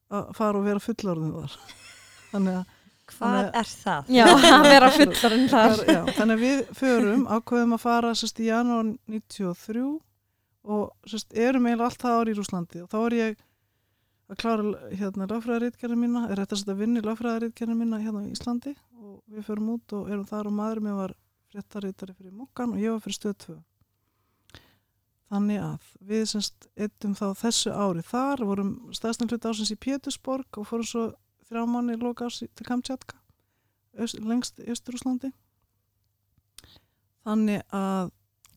að fara og vera fullorðið þar. [laughs] Þannig að Hvað er það? Já, að vera [laughs] fullarinn þar. Já, þannig að við förum ákveðum að fara sérst, í janúar 93 og sérst, erum eiginlega allt það ár í Rúslandi og þá er ég að klára hérna lögfræðaritgerðin mína, er þetta að vinna í lögfræðaritgerðin mína hérna í Íslandi. Og við förum út og erum þar og maður mér var fréttaritari fyrir Mokkan og ég var fyrir stöð 2 þannig að við semst eittum þá þessu ári þar, vorum stæðstum hlut ásins í Pétursborg og fórum svo þrjá manni loka ás til Kamtjatka öst, lengst í Östurúslandi þannig að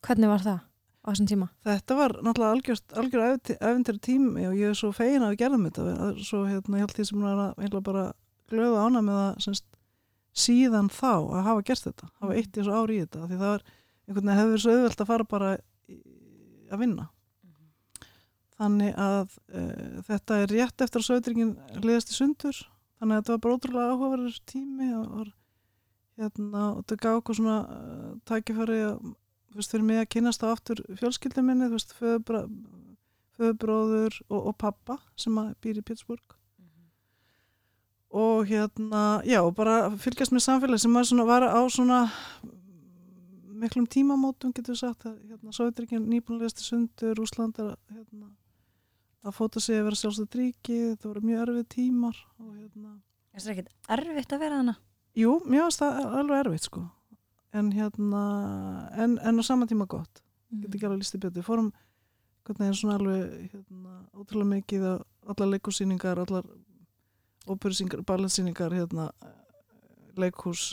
Hvernig var það á þessum tíma? þetta var náttúrulega algjör efendir tími og ég er svo fegin að við gerðum þetta. Er svo hérna, ég held því sem er að heila bara glöða ána með það semst, síðan þá að hafa gert þetta hafa eitt í þessu ári í þetta því það var einhvern veginn hefur svo auðvelt að fara bara í, að vinna. Þannig að uh, þetta er rétt eftir að söðringin liðast í sundur þannig að þetta var bara ótrúlega áhugaverður tími og, hérna, og þetta gaf okkur svona uh, tækifæri að þú veist, fyrir mig að kynast á aftur fjölskyldum minni, þú veist, föðubra, föðubróður og, og pappa sem býr í Pittsburgh og hérna, já, og bara fylgjast með samfélag sem var, svona, var á svona miklum tímamótum, getur við sagt, að hérna, Sovjetrikinn nýbúinlegast í sundur, Rúsland að, hérna, að fóta sig að vera sjálfstætt ríki, þetta voru mjög erfið tímar og hérna, Er það ekkert erfitt að vera hana? jú, mjög alveg erfitt, sko, en hérna, en, en á sama tíma gott get ekki alveg lísti betur. Fórum hvernig er svona alveg hérna, ótrúlega mikið á allar leikursýningar, allar óperusýningar, ballettsýningar, hérna, leikhús,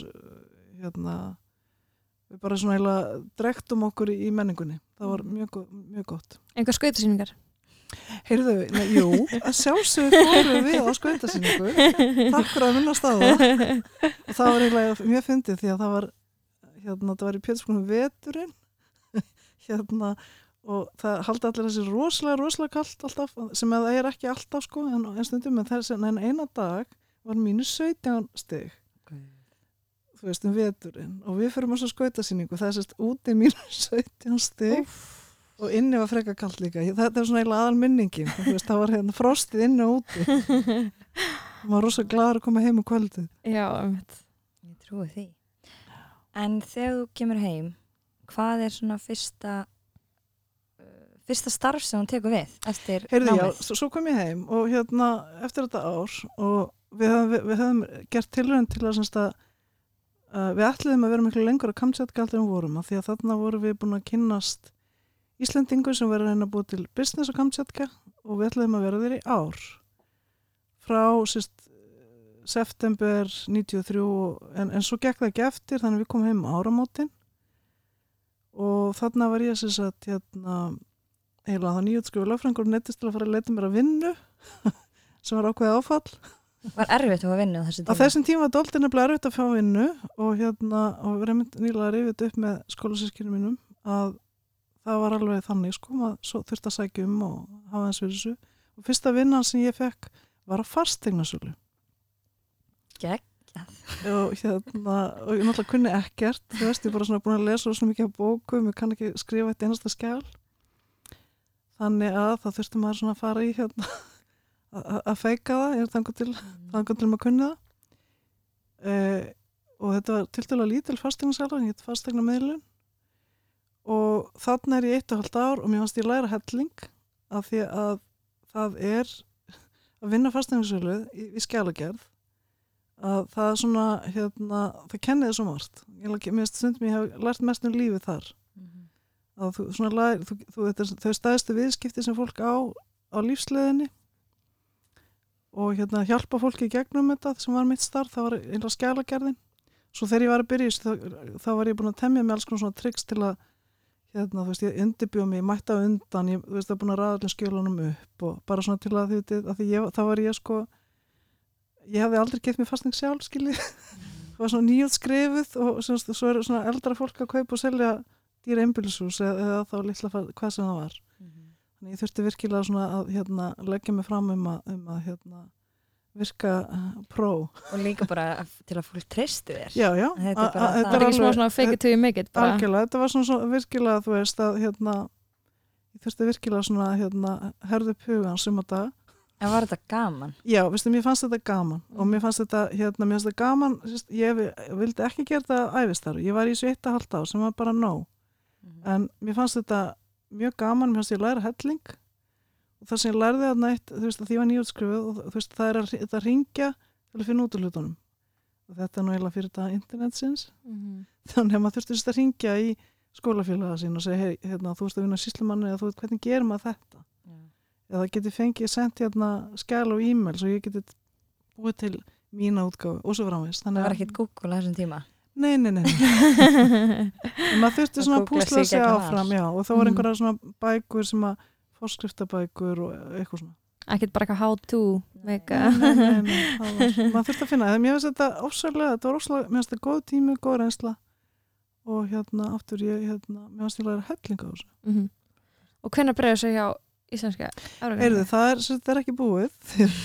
hérna, við bara svona heila drektum okkur í, menningunni. Það var mjög, go- mjög gott. Einhver skautasýningar? Heyrðu, nei, jú, að sjálfsögðu fórum við á skautasýningu. Takk fyrir að minnast á það. [laughs] Og það var eiginlega mjög fyndið því að það var, hérna, það var í Pétursbúinu veturinn, [laughs] hérna, og það haldi allir þessi rosalega, rosalega kallt alltaf, sem að það er ekki alltaf sko, en, en stundum, en þessi, en eina dag var mínu 17 stig, þú veist, um veturinn, og við fyrir mjög svo skautasýningu, það er sérst úti mínu 17 [laughs] stig, og inni var freka kallt líka, þetta er svona eiginlega aðal minningin, það var hérna frostið inni og úti, [laughs] maður var rosa gladur að koma heim um kvöldið. Já. Ég trúi því. En þegar þú kemur heim, hvað er svona fyrsta uh, fyrsta starf sem hún tekur við eftir Heyrðu, já, námið? svo, svo kom ég heim og hérna eftir þetta ár og við höfum gert tilraun til að, að uh, við ætliðum að vera miklu lengur að Kamchatka alltaf um vorum af því að þarna vorum við búin að kynnast Íslendingur sem verður að að búið til business á Kamchatka og við ætliðum að vera þeir í ár frá sérst september 93 en, en svo gekk það ekki eftir þannig að við komum heim á áramótin. Og þarna var ég að hérna heila þá nýjútskrifu lögfræðingur og neittist til að fara að leita mér að vinnu [laughs] sem var ákveðið áfall. Var erfitt að vinna á þessu á tíma? þessum tíma var doldin nefnilega erfitt að fá vinnu og hérna, og við erum nýlega rifið upp með skólasískinu mínum að það var alveg þannig sko, maður þurfti að sækja um og hafa þessu. Og fyrsta vinnan sem ég fekk var að fastegnasölu Gegn. og hérna, og ég náttúrulega kunni ekkert þú veist, ég er bara svona búin að lesa svo mikið á bókum, ég kann ekki skrifa eitt einasta skjál þannig að það þurfti maður svona að fara í hérna að- að feika það, ég er þangur til þangar til maður kunni það. Eh, og þetta var til dæla lítil fastegnarsala, ég heit fastegna meðlun og þannig er ég eitt og halvt ár og mér fannst ég læra helling af því að það er að vinna fastegnarsölu í, í skjálagerð að það er svona hérna, það kennið svo margt. Ég finnst stundum ég hef lært mest um lífið þar. Mhm. að þú svona lær, þú, þú, er þau stæðstu viðskipti sem fólk á á lífsleðinni og hérna hjálpa fólki gegnum þetta sem var mitt starf, það var einhverja skjálagerðin svo þegar ég var að byrja þá, þá var ég búin að temja með alls konar svona triks til að hérna, þú veist, ég undirbjóð mig, ég mætti á undan ég, þú veist, það er búin að ræða allir skjölunum upp og bara svona til að því ég, þá var ég sko ég hafði aldrei gett mér fastning sjálf, skiljið það var svona nýjótt skrifuð og sem, sagt, svo er svona eldra fólk að kaupa og selja dýra einbýlishús eða, eða þá litla hvað sem það var. Þannig ég þurfti virkilega svona að hérna, leggja mig fram um að, um að hérna, virka uh, pró. Og líka bara til að fólk treystu þér. já, já, Þetta er bara það. er ekki alveg svona fake it till you make it algjörlega, þetta var svona, svona virkilega þú veist að hérna ég þurfti virkilega svona hérna herðu upp hugan sem að dag En var þetta gaman? Já, veistu, mér fannst þetta gaman og mér fannst þetta, hérna, mér fannst þetta gaman sérst, ég vi- vildi ekki gera þetta æfistar ég var í þessu eitt að halda á sem var bara nóg. En mér fannst þetta mjög gaman, mér fannst ég læra helling. Og það sem ég lærði að nætt þú veist, að því var nýjútskrifuð og þú veist, það er að, þetta ringja til að finna út úr hlutunum. Og þetta er nú eiginlega fyrir þetta internetsins. Mhm. þannig að maður þurfti að ringja í skólafélaga sín og segja, hei, hérna, þú veist að vinna síslumanni eða þú veist, hvernig gerir maður þetta eða geti fengið sendt hérna skæl og e-mail svo ég geti búið til mína útgáfu og svo framvegist Það þannig var að, ekkit Google á þessum tíma. nei, nei, nei, nei. [laughs] Maður þurfti Að svona að púsla sig áfram já, og þá var Mhm. einhverja svona bækur sem að fórskriftabækur og eitthvað svona Ekkert bara eitthvað how to nei, nei, nei, [laughs] það var, maður þurfti að finna það mér finnst þetta ofsarlega, þetta var ofsarlega mér finnst þetta góð tími, góð reynsla og hérna aftur ég hérna, mér finnst ég læra helling á þessu Mhm. Og hvenær bregður sig hjá íslenska Heyrðu, það er, þetta er ekki búið.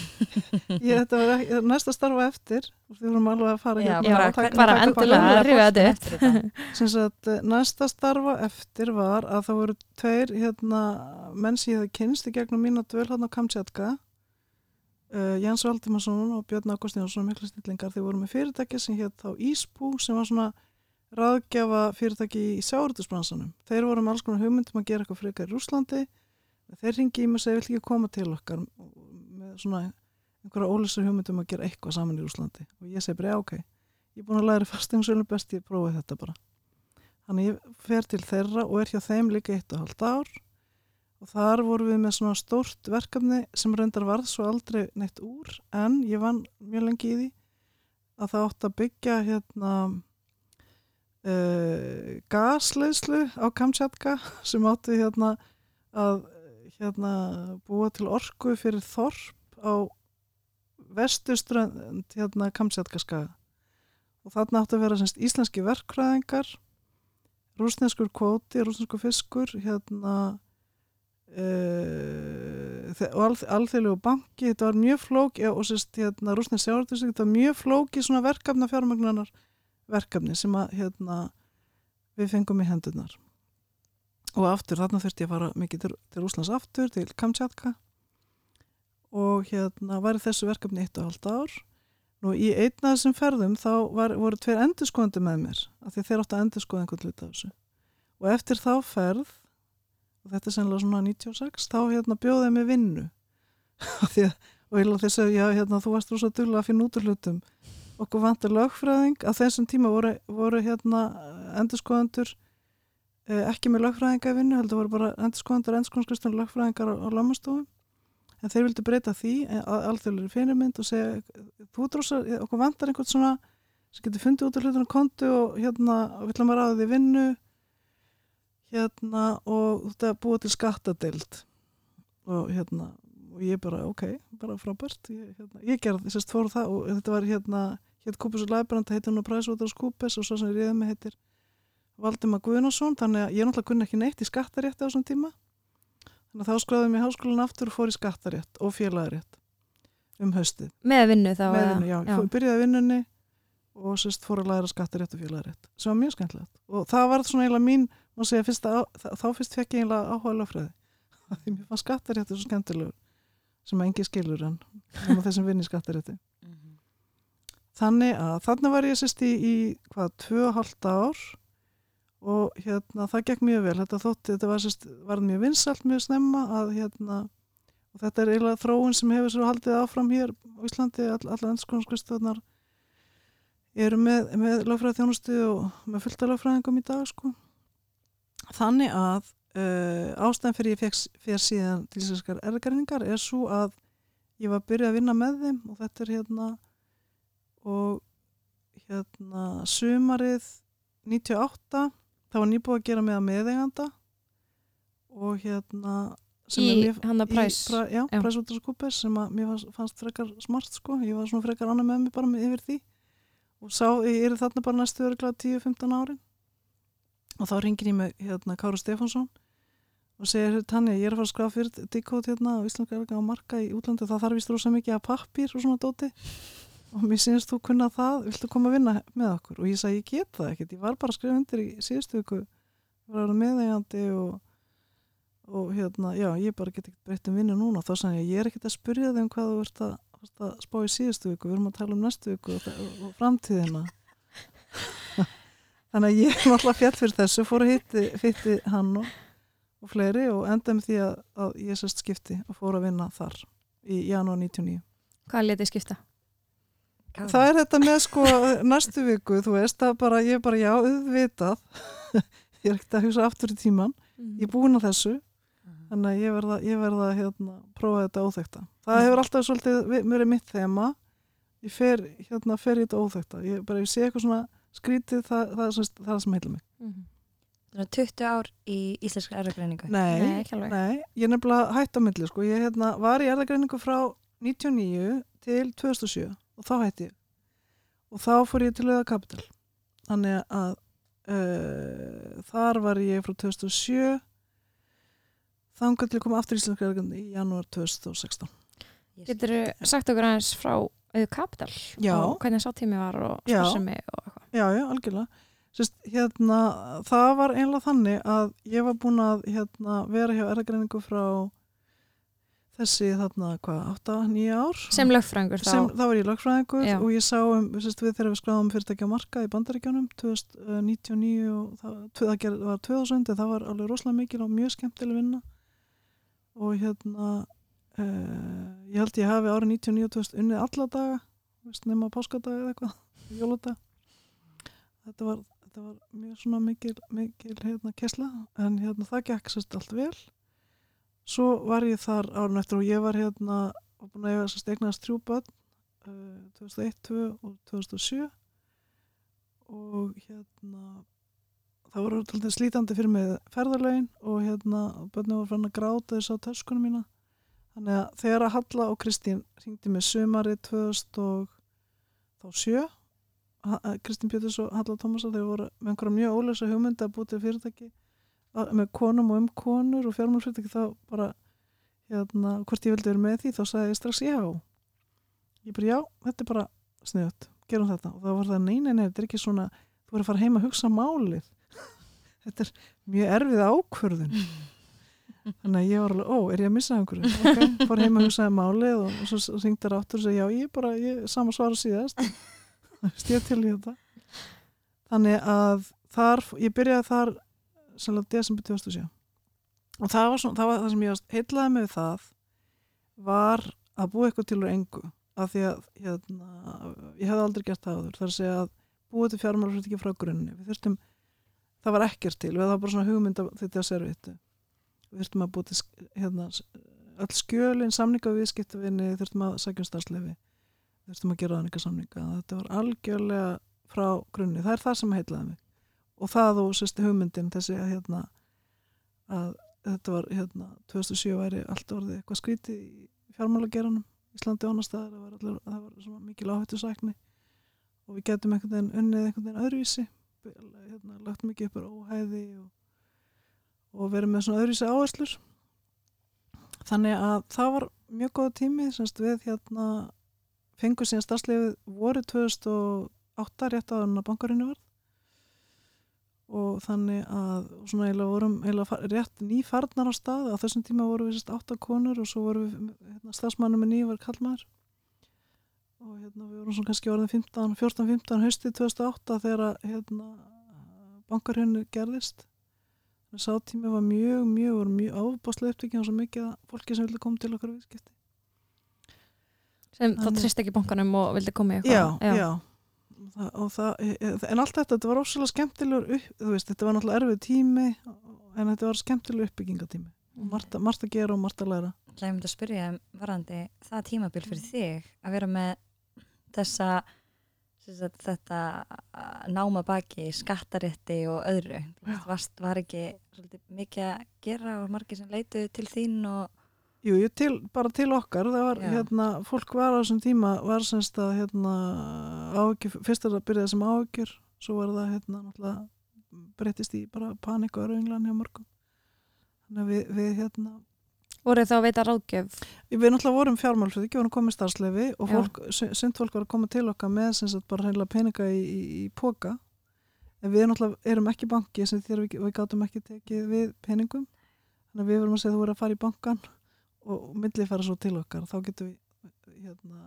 [laughs] Ég, þetta var ekki, næsta starfa eftir og við vorum alveg að fara Já, hérna bara- bara endilega, bara- rifja þetta upp. Eftir þetta. [laughs] sem sagt, eh, næsta starfa eftir var að það voru tveir hérna, menn sem ég hefði kynst í gegnum mín og dvöl hann á Kamtsjatka. Uh, Jens Valdimarsson og Björn Ágúst Jónsson miklu snillingar, þeir voru með fyrirtæki sem hétt þá Ísbú sem var svona ráðgjafa fyrirtæki í sjáurðusbransanum þeir voru með alls konar hugmyndum að gera eitthvað frekar í Rúslandi þeir ringi í mig og segja, vill ekki koma til okkar? Með svona einhverja ólisar hugmyndum að gera eitthvað saman í Rúslandi og ég segi bara, já, ok. Ég er búin að læra fasteignsölu best, ég prófið þetta bara. Þannig ég fer til þeirra og er hjá þeim líka eitt og halvt ár. Og þar vorum við með svona stórt verkefni sem reyndar varð svo aldrei neitt úr en ég vann mjög lengi í því að það átt að byggja hérna uh, gasleyslu á Kamchatka [laughs] sem átti hérna að hérna búa til orku fyrir þorp á vestuströnd hérna Kamchatka skaga og þarna átti að vera semst íslenski verkfræðingar rúsneskur kvóti, rúsneskur fiskur hérna uh, og alþ, alþjóðlegu banki, þetta var mjög flóki og sérst hérna rúsnes sjáartusik þetta var mjög flóki svona verkefna fjármögnunar verkefni sem að hérna við fengum í hendurnar og aftur þarna þurfti ég að fara mikið til, til Rúslands aftur, til Kamchatka og hérna var þessu verkefni eitt og halvt ár. Nú í einna þessum ferðum þá var, voru tveir endurskoðandi með mér af því þeir áttu að endurskoða einhvern hlut af þessu. Og eftir þá ferð og þetta er sennilega svona 96 þá hérna bjóðið mér vinnu. [laughs] Af því að og ég þess að já, hérna, þú varst rosa duglega að finna út úr hlutum. Okkur vantar lögfræðing. Á þessum tíma voru, voru hérna endurskoðandur eh, ekki með lögfræðinga í vinnu heldur voru bara endurskoðandur, endurskoðanskristunum lögfræðingar á, á lámastofum en þeir vildi breyta því að alþjóðlega fyrirmynd og segja þú drósa, okkur vantar einhvern svona sem getur fundið út af hlutunum kontu og hérna við ætlum að ráða því vinnu hérna og þetta búið til skattadeild. Og hérna og ég bara ok, bara frábært ég, hérna, ég gerði að fór það og þetta var hérna hétt Kúpus og Læbrand, heitir hún að Præsvotar Skúpes og svo sem ég reyði mig heitir Valdimar Guðnarsson, þannig að ég náttúrulega kunni ekki neitt í skattarétti á þessum tíma. Þannig að þá skráði mér háskólan aftur og fór í skattarétt og félagarétt um haustið. Með vinnu þá með vinnu, já, ég fór, byrjaði vinnunni og sérst fór að læra skattarétt og félagarétt sem var mjög skemmtilegt. Og það var svona eiginlega mín, má segja, fyrsta, á- þá- fyrst fekk ég eiginlega áhuga lögfræði. [laughs] Því mér fann skattaréttur svo skemmtilegur sem engi skilur en um þessum vinni skattarétti. Þannig að þannig var ég sérst í, í hvað, tvö og halvt ár og hérna það gekk mjög vel. Þetta þótti, þetta var sérst, var mjög vinsalt mjög snemma að hérna og þetta er eiginlega þróun sem hefur svo haldið áfram hér á Íslandi, all, alla ennskonskristöðnar eru með, með lögfræði þjónustu og með fullta lögfræðingum í dag sko. Þannig að uh, ástæðan fyrir ég fekk fyrir síðan til íslenskar erðgreiningar er svo að ég var að byrja að vinna með þeim og þetta er hérna og hérna sumarið 98 það var nýbúið að gera með að meðeiganda og hérna Í hana í præs já, præsvotarskúpir sem að mér fannst, frekar smart sko, ég var svona frekar annað með mig bara með yfir því. Og sá, ég er þarna bara næstu örgulega 10-15 árin. Og þá ringir ég með hérna Káru Stefánsson og segir, Tanja, ég er að fara að skrafa fyrir díkót hérna á Íslandska erga á marka í útlandi. Það þarf vist rosa mikið að pappir og svona dóti og mér sínist þú kunna það. Viltu koma að vinna með okkur? Og ég sagði, ég get það ekkert, ég var bara að skrifa undir í síðustu viku. Var að vera meðeigandi og og hérna, já, ég bara get ekki breytt um vinnu núna, þá sagði ég, ég er ekkert að spyrja þig um hvað þú ert að, að spá í síðustu viku, við erum að tala um næstu viku og, og, og framtíðina. [laughs] Þannig að ég var alltaf fjall fyrir þessu, fór að hitti, hitti hann og, og fleiri og endaði með því að, að ég sérst skipti og fór að vinna þar í janúar 99 hvað letið skipta? Það er þetta með sko næstu viku, þú veist, það bara, ég bara já, auðvitað. [laughs] Ég er ekkert að hugsa aftur í tíman ég er búin að þessu þannig að ég verða, ég verða hérna, prófa þetta óþekta. Það hefur alltaf svolítið verið mitt þema. Ég fer, hérna, fer í þetta óþekta ég, bara, ég sé eitthvað svona skrítið það, það, sem- það er sem heila mig. Mhm. Þannig að 20 ár í íslenska erðagreiningu Nei, Nei, nei, ég er nefnilega hætt á milli sko. ég hérna, var í erðagreiningu frá 99 til 2007 og þá hætti ég. Og þá fór ég til auða kapital þannig að uh, þar var ég frá 2007 þangar til að koma aftur í erðagreiningu í janúar 2016 Getur sagt okkur aðeins frá auðu kapital Já. og hvernig sá tími var og starfsemi og eitthvað? Já, já, algjörlega. Sist, hérna, það var einlega þannig að ég var búin að hérna, vera hjá erðagreiningu frá þessi þarna, hvað, 8-9 ár. sem lögfræðingur þá sem, þá var ég lögfræðingur Já. og ég sá um, sérst, við þegar við skráðum fyrirtækja marka í bandaríkjónum 2099 og það, það var 2000 en það var alveg rosalega mikil og mjög skemmtileg vinna og hérna uh, ég held ég hafi árið 99 og 2000 unnið alla daga veist, nema páskadaga eða eitthvað [laughs] jóladag þetta var, þetta var mjög svona mikil, mikil hérna kesla en hérna það gekk sérst allt vel svo var ég þar árun eftir og ég var hérna og búin að eiga eignast þrjú börn uh, 2001, 2002 og 2007 og hérna það voru alltaf slítandi fyrir mig ferðarlegin og hérna börnum var fann að gráta þess á töskunum mína. Þannig að þegar að Halla og Kristín ringdi mig sumari 2007 Ha- eh, Kristín Péturs og Halla Tómasar þeir voru með einhverja mjög ólösa hugmynd að búið til fyrirtæki með konum og um konur og fjármálfyrirtæki þá bara hérna, hvort ég vildi vera með því þá sagði ég strax já. Ég bara já, þetta er bara sniðut, gerum þetta. Og þá var það nei, nei, nei, þetta er ekki svona þú verður að fara heim að hugsa málið. [laughs] Þetta er mjög erfið ákvörðun. [laughs] Þannig að ég var alveg, ó, er ég að missa einhverju ok, fór heim að hugsa málið og, og svo ringdi þær áttur og segi, já, ég bara ég, sama svara síðast. [laughs] Stíð til í þetta. Þannig að þar, ég byrjaði þar sannlega desember 2007 og það var, svona, það var það sem ég heitlaði með það var að búa eitthvað til úr engu. Af því að hérna, ég hefði aldrei gert það áður. Það er að segja að búa til fjármálafrætti frá grunni. Við þurftum, það var ekkert til. Við það var bara svona hugmynd þetta að servitu við þurftum að búa til hérna, öll skjölin, samninga við viðskiptavinni þurftum að sækja um starfslefi þurftum að gera þannig samninga þetta var algjörlega frá grunni. Það er það sem heitlaði mig og það og sérst hugmyndin þessi að hérna að þetta var hérna 2007 væri allt orðið eitthvað skrítið í fjármálageranum Íslandi staðar, það var, allir, það var svona mikil áhættu sækni og við getum einhvern veginn unnið einhvern veginn öðruvísi hérna, lagt mikið upp á óhæði og, og verið með svona öðruvísi áherslur. Þannig að það var mjög góð tími semst við hérna fengur síðan starfslefið voru 2008 rétt á þannig að bankarinu var og þannig að svona eiginlega vorum eiginlega rétt nýfarnar á stað. Á þessum tíma voru við sérst átta konur og svo voru við hérna, stafsmannum með nývar kallmaður og hérna við vorum svona kannski orðin 15, 14-15 haustið 2008 þegar að, hérna bankarhjörnir gerðist. Sá tími var mjög, mjög, voru mjög ábáslega upptökjum og svo mikið fólki sem vildi koma til okkar viðskipti. Sem þá trist ekki bankanum og vildi koma í já, eitthvað. Já. Það, og það, e- en allt þetta, þetta var ósvölega skemmtilegur veist, þetta var náttúrulega erfið tími en þetta var skemmtilegur uppbyggingatími og margt, að- margt að gera og margt að læra. Það er myndi að spyrja um varandi það tímabil fyrir þig að vera með þessa þetta náma baki skattarétti og öðru. Veist, varst, var ekki svolítið mikið að gera og margir sem leituðu til þín og Jú, til, bara til okkar, það var, Já. hérna, fólk var á þessum tíma, var semst að, hérna, áhyggjur, fyrst er það að byrja sem áhyggjur, svo var það, hérna, náttúrulega, breytist í bara panik og örvinglan hjá mörgum. Þannig að við, við, hérna, voru þá að veita ráðgjöf? Við náttúrulega vorum fjármálfrið, ekki vorum komið starfslefi og fólk, synd fólk var að koma til okkar með, sem sagt, bara hreinlega peninga í, í, í póka, en við náttúrulega erum ekki banki, sem þér við, við gátum ekki tekið við peningum, þannig að við vorum að segja þú voru að fara í bankan og millið fara svo til okkar þá getum við hérna,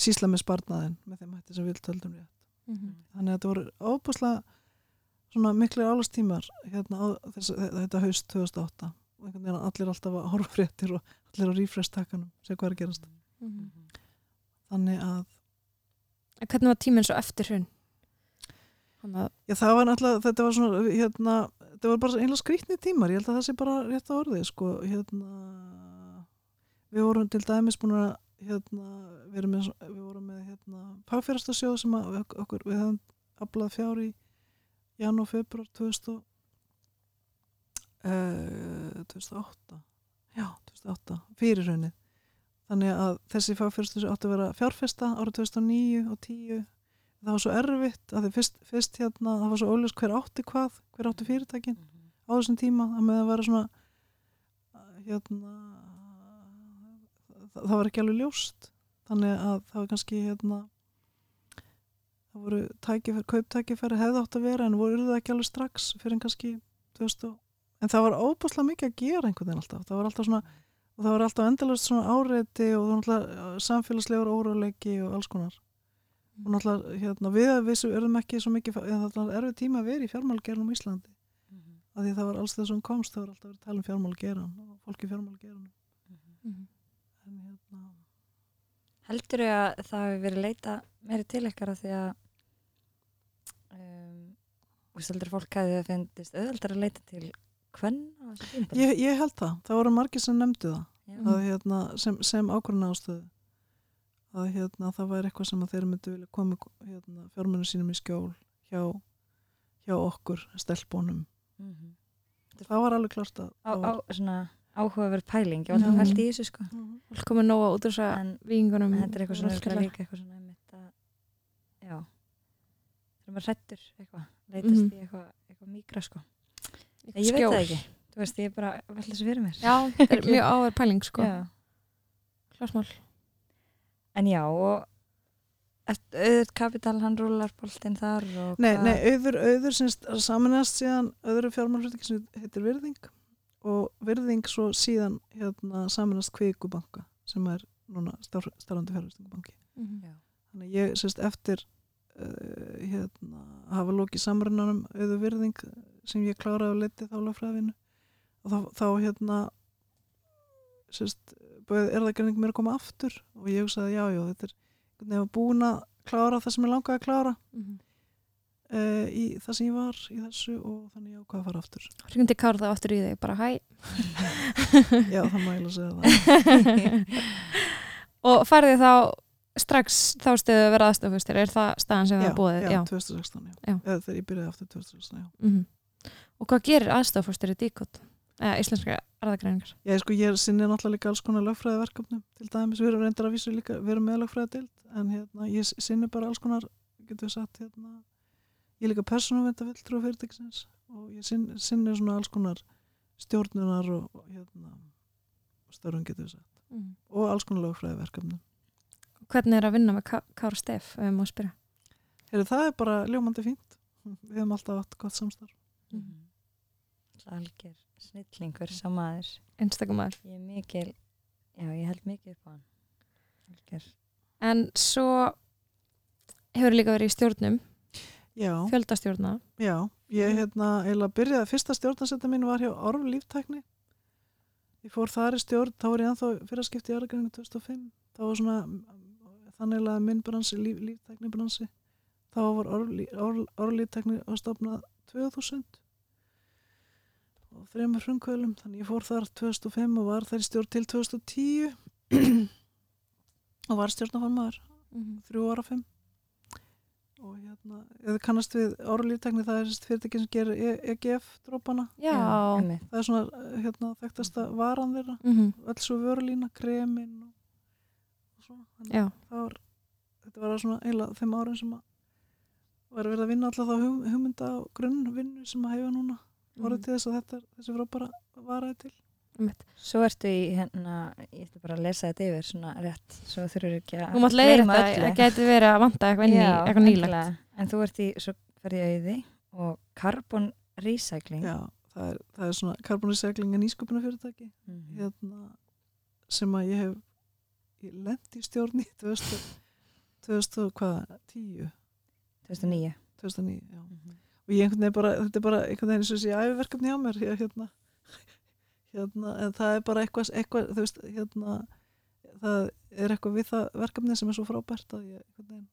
sísla með sparnaðin með þeim hætti sem við töldum rétt Mhm. þannig að þetta voru óbúslega svona miklir álastímar hérna þetta haust 2008 og einhvern veginn allir alltaf að horfa fréttir og allir á rífrestakanum segja hvað er að gerast Mhm. þannig að hvernig var tíminn svo eftir hrun? Að Já, það var náttúrulega, þetta var svona, hérna, þetta var bara einlega skrýtni tímar, ég held að það sé bara rétt á orðið, sko, hérna, við vorum til dæmis búin að, hérna, við, með, við vorum með, hérna, fagfjárastasjóð sem að ok- okkur, við höfum aflað fjár í jan og februar 2000, og, uh, 2008, já, 2008, fyrir raunnið. Þannig að þessi fagfjárastasjóð átti að vera fjárfesta árið 2009 og 10 það var svo erfitt að því fyrst, fyrst hérna, það var svo óljós hver átti hvað, hver átti fyrirtækin á þessum tíma, að með að vera svona hérna það, það var ekki alveg ljóst. Þannig að það var kannski hérna það voru tækifæri, kauptækifæri hefði átt að vera en voru það ekki alveg strax fyrir en kannski 2000 og, en það var óbúslega mikið að gera einhvern veginn alltaf, það var alltaf svona það var alltaf endalast svona áreiti og það var alltaf samfélagslegur óráleiki og alls konar og náttúrulega hérna, við að við erum ekki svo mikið, eða það er erfið tíma að vera í fjármálgerðum í Íslandi. Af því það var alls þessum komst, það var alltaf verið að tala um fjármálgerðan og fólki fjármálgerðan Mhm. en hérna Heldur þau að það hefur verið leita meiri til ykkar af því að um, og heldur fólk að þið finnist auðvöldar að leita til hvern þessu ég, ég held það, það voru margir sem nefndu það. Já. að, hérna, sem, sem ákvörðuna ástöðu að hérna, það væri eitthvað sem að þeir myndu vilja koma hérna, fjármennu sínum í skjól hjá, hjá okkur stelpunum. Mhm. það var alveg klart að á, á svona áhugaverð pæling ég var alltaf held í þessu sko. Mhm. fólk komið nóga út úr þess að en vikingunum þetta er eitthvað svona örugglega líka eitthvað svona einmitt að já. Þegar maður hrættur eitthvað leitast Mhm. í eitthvað, eitthvað mýgra sko. Ég veit það ekki, þú veist ég er bara velta þessu fyrir mér. Já, þetta er [laughs] mjög áverð pæling sko. Já. Klásmál en já og auðvitað kapital hann rúlar boltinn þar og Nei, nei, auður, auður sem saminast síðan öðru fjármálflutningi sem heitir Virðing og Virðing svo síðan hérna, saminast Kvikubanka sem er núna starfandi fjármálflutningabanki. Mhm. Já. Þannig að ég sérst eftir uh, hérna, að hafa lokið samrunanum auður Virðing sem ég kláraði og leti þá lögfræðinu og þá, þá hérna sérst, er það ekki mér að koma aftur og ég hugsaði já, já, þetta er einhvern veginn búin að klára það sem ég langaði að klára Mhm. uh, í það sem ég var í þessu og þannig ég ákvað að fara aftur Hringdi Kár það aftur í þig bara hæ já það ég alveg segja það [laughs] og farið þið þá strax þá stöðu að vera aðstofustir er það staðan sem það já, er búið já, 2016 já. Já. Þegar ég byrjaði aftur 2016 já. Mhm. Og hvað gerir aðstofastur í díkot? Eða íslenska erðagreiningar? Já, sko, ég sinni náttúrulega líka alls konar lögfræðiverkefnum til dæmis, við erum reyndar að vísu líka við erum með lögfræðidild, en hérna ég sinni bara alls konar, getur við sagt hérna, ég er líka persónuvenda fulltrú fyrirtækisins og ég sinni, sinni svona alls konar stjórnunar og, og hérna störfum getur við sagt Mm. og alls konar lögfræðiverkefnum. Hvernig er að vinna með Ká- Kára Steff, ef ég má spyrja? Heyrðu, það er bara ljómandi fínt, við hefum alltaf átt gott samstarf. Mhm. algjör snillingur sá maður Einstakum maður. ég er mikil, já ég held mikið upp á hann algjör En svo hefur líka verið í stjórnum, Já, fjöldastjórna. já, ég hérna eiginlega byrjaði, fyrsta stjórnarsetta mín var hjá Orf líftækni. Ég fór þar í stjórn, þá var ég ennþá fyrraskipti í aðrækningu 2005. Það var svona þannig að minn bransi, líf, líftækni bransi. Þá var Orf, Orf, Orf líftækni að stopna 2000 og þreymur frumkvölum. Þannig ég fór þar 2005 og var þar í stjórn til 2010 og var stjórnaformaður Mm. þrjú ára fimm. Og hérna, eða kannast við orðlíftekni það er þessi fyrirtæki sem gerir E- EGF drópana, það er svona hérna, þekktasta varan þeirra, Mm öll svo vörulína kremin og, og svona, að var þetta var svona eiginlega þeim árin sem að var verið að vinna alltaf þá hugmynda á grunnvinnu sem að hefa núna orðið til þess að þetta þessi frábara varaði til. Svo ertu í hérna ég ætla bara að lesa þetta yfir svona rétt svo þurfur ekki að Þú mátt gleyma þetta, það gæti verið að vanta eitthvað inn í, Já, eitthvað nýlegt. endilega. en þú ert í, svo ferði í auði og carbon recycling. Já, það er, það er svona karbonisegling en ísköpuna fyrirtæki Mhm. hérna, sem að ég hef ég lent í stjórn í 2000, 2000 og hvað, 10 2009 2009, já. Mhm. Og ég einhvern veginn bara, þetta er bara einhvern veginn eins og þessi æfiverkefni hjá mér hérna, [laughs] hérna, en það er bara eitthvað, eitthvað þú veist, hérna það er eitthvað við það verkefni sem er svo frábært að ég einhvern veginn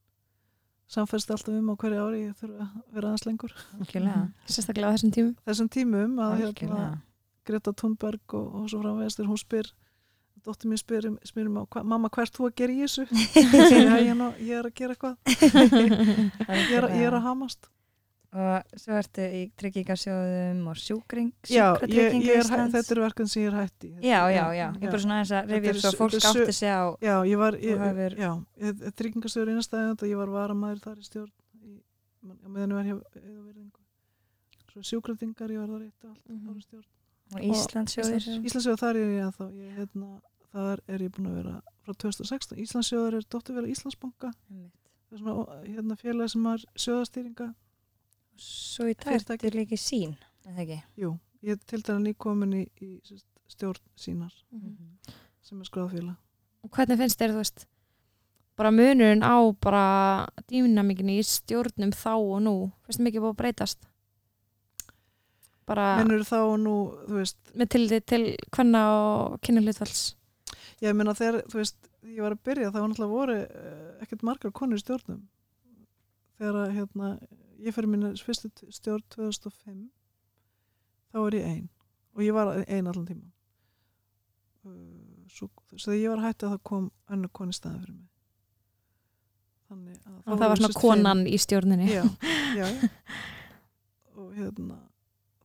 samfæst alltaf um á hverju ári ég þurfa að vera aðeins lengur. Algjörlega. Sérstaklega á þessum tímum. þessum tímum að hérna, Greta Thunberg og, og svo framvegast hún spyr dóttir mér spyr, um- spyr um, hva, mamma hvert þú að gera í þessu? [laughs] Ég, ég, ég er að gera eitthvað. Ég [laughs] er, ég er að hamast og svo ertu í tryggingarsjóðum og sjúkring er, hæ- Íslands. þetta eru verkefni sem ég er hætt í já, já, já, ég er bara svona aðeins að er upp svo fólk átti sig á Já, ég var, tryggingastöður innastæðið og ég var varamæður þar í stjórn í, meðan ég var hjá. Svo sjúkratingar, ég var þar eitt og allt Mhm. og Íslandssjóðir. Íslandsjóður þar er ég að þá, ég, hérna, þar er ég búin að vera frá 2016. Íslandsjóður er dótturfélag Íslandsbanka, það er svona hérna, félag sem har sjóðastýringa. Svo í dag ertu líka í sín er það ekki Jú, ég er til dæra nýkomin í, í stjórn sínar Mhm. sem er skráðfélag. Og hvernig finnst þér, þú veist, bara munurinn á bara dýnamíkinni í stjórnum þá og nú, finnst mikið búið að breytast? Bara Mennur þá nú, þú veist, með tilliti til hvenna og kynni hlutfalls. Ég meina þegar, þú veist, ég var að byrja þá var náttúrulega voru uh, ekkert margar konur í stjórnum. Þegar að, hérna, ég fyrir minna fyrstu stjórn 2005, þá var ég ein. Og ég var ein allan tíma. Uh, svo, þegar ég var hætti að það kom önnur koni staði fyrir mig. Þannig að Og það var svona konan í stjórninni. Já, já. [laughs] Og hérna,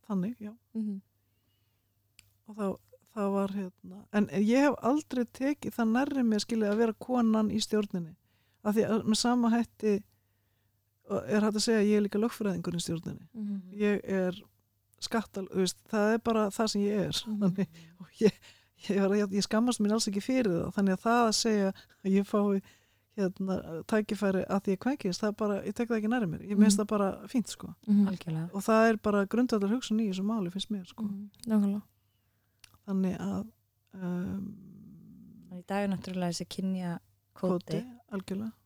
þannig, já. Mhm. og þá, það var hérna en ég hef aldrei tekið það nærri mér skilja að vera konan í stjórninni af því að með sama hætti og er hægt að segja að ég er líka lögfræðingur í stjórninni Mhm. ég er skattal, veist, það er bara það sem ég er Mhm. þannig, og ég, ég, var, ég, ég skammast mér alls ekki fyrir það þannig að það að segja að ég fái hérna, tækifæri að því ég kvenkist það er bara, ég tek það ekki nærri mér ég minnst Mhm. það bara fínt sko Mhm. og það er bara grundvallar hugsun í þessu máli finnst mér sko Mhm. Þannig að um, í dag er náttúrulega þessi kynja kóti,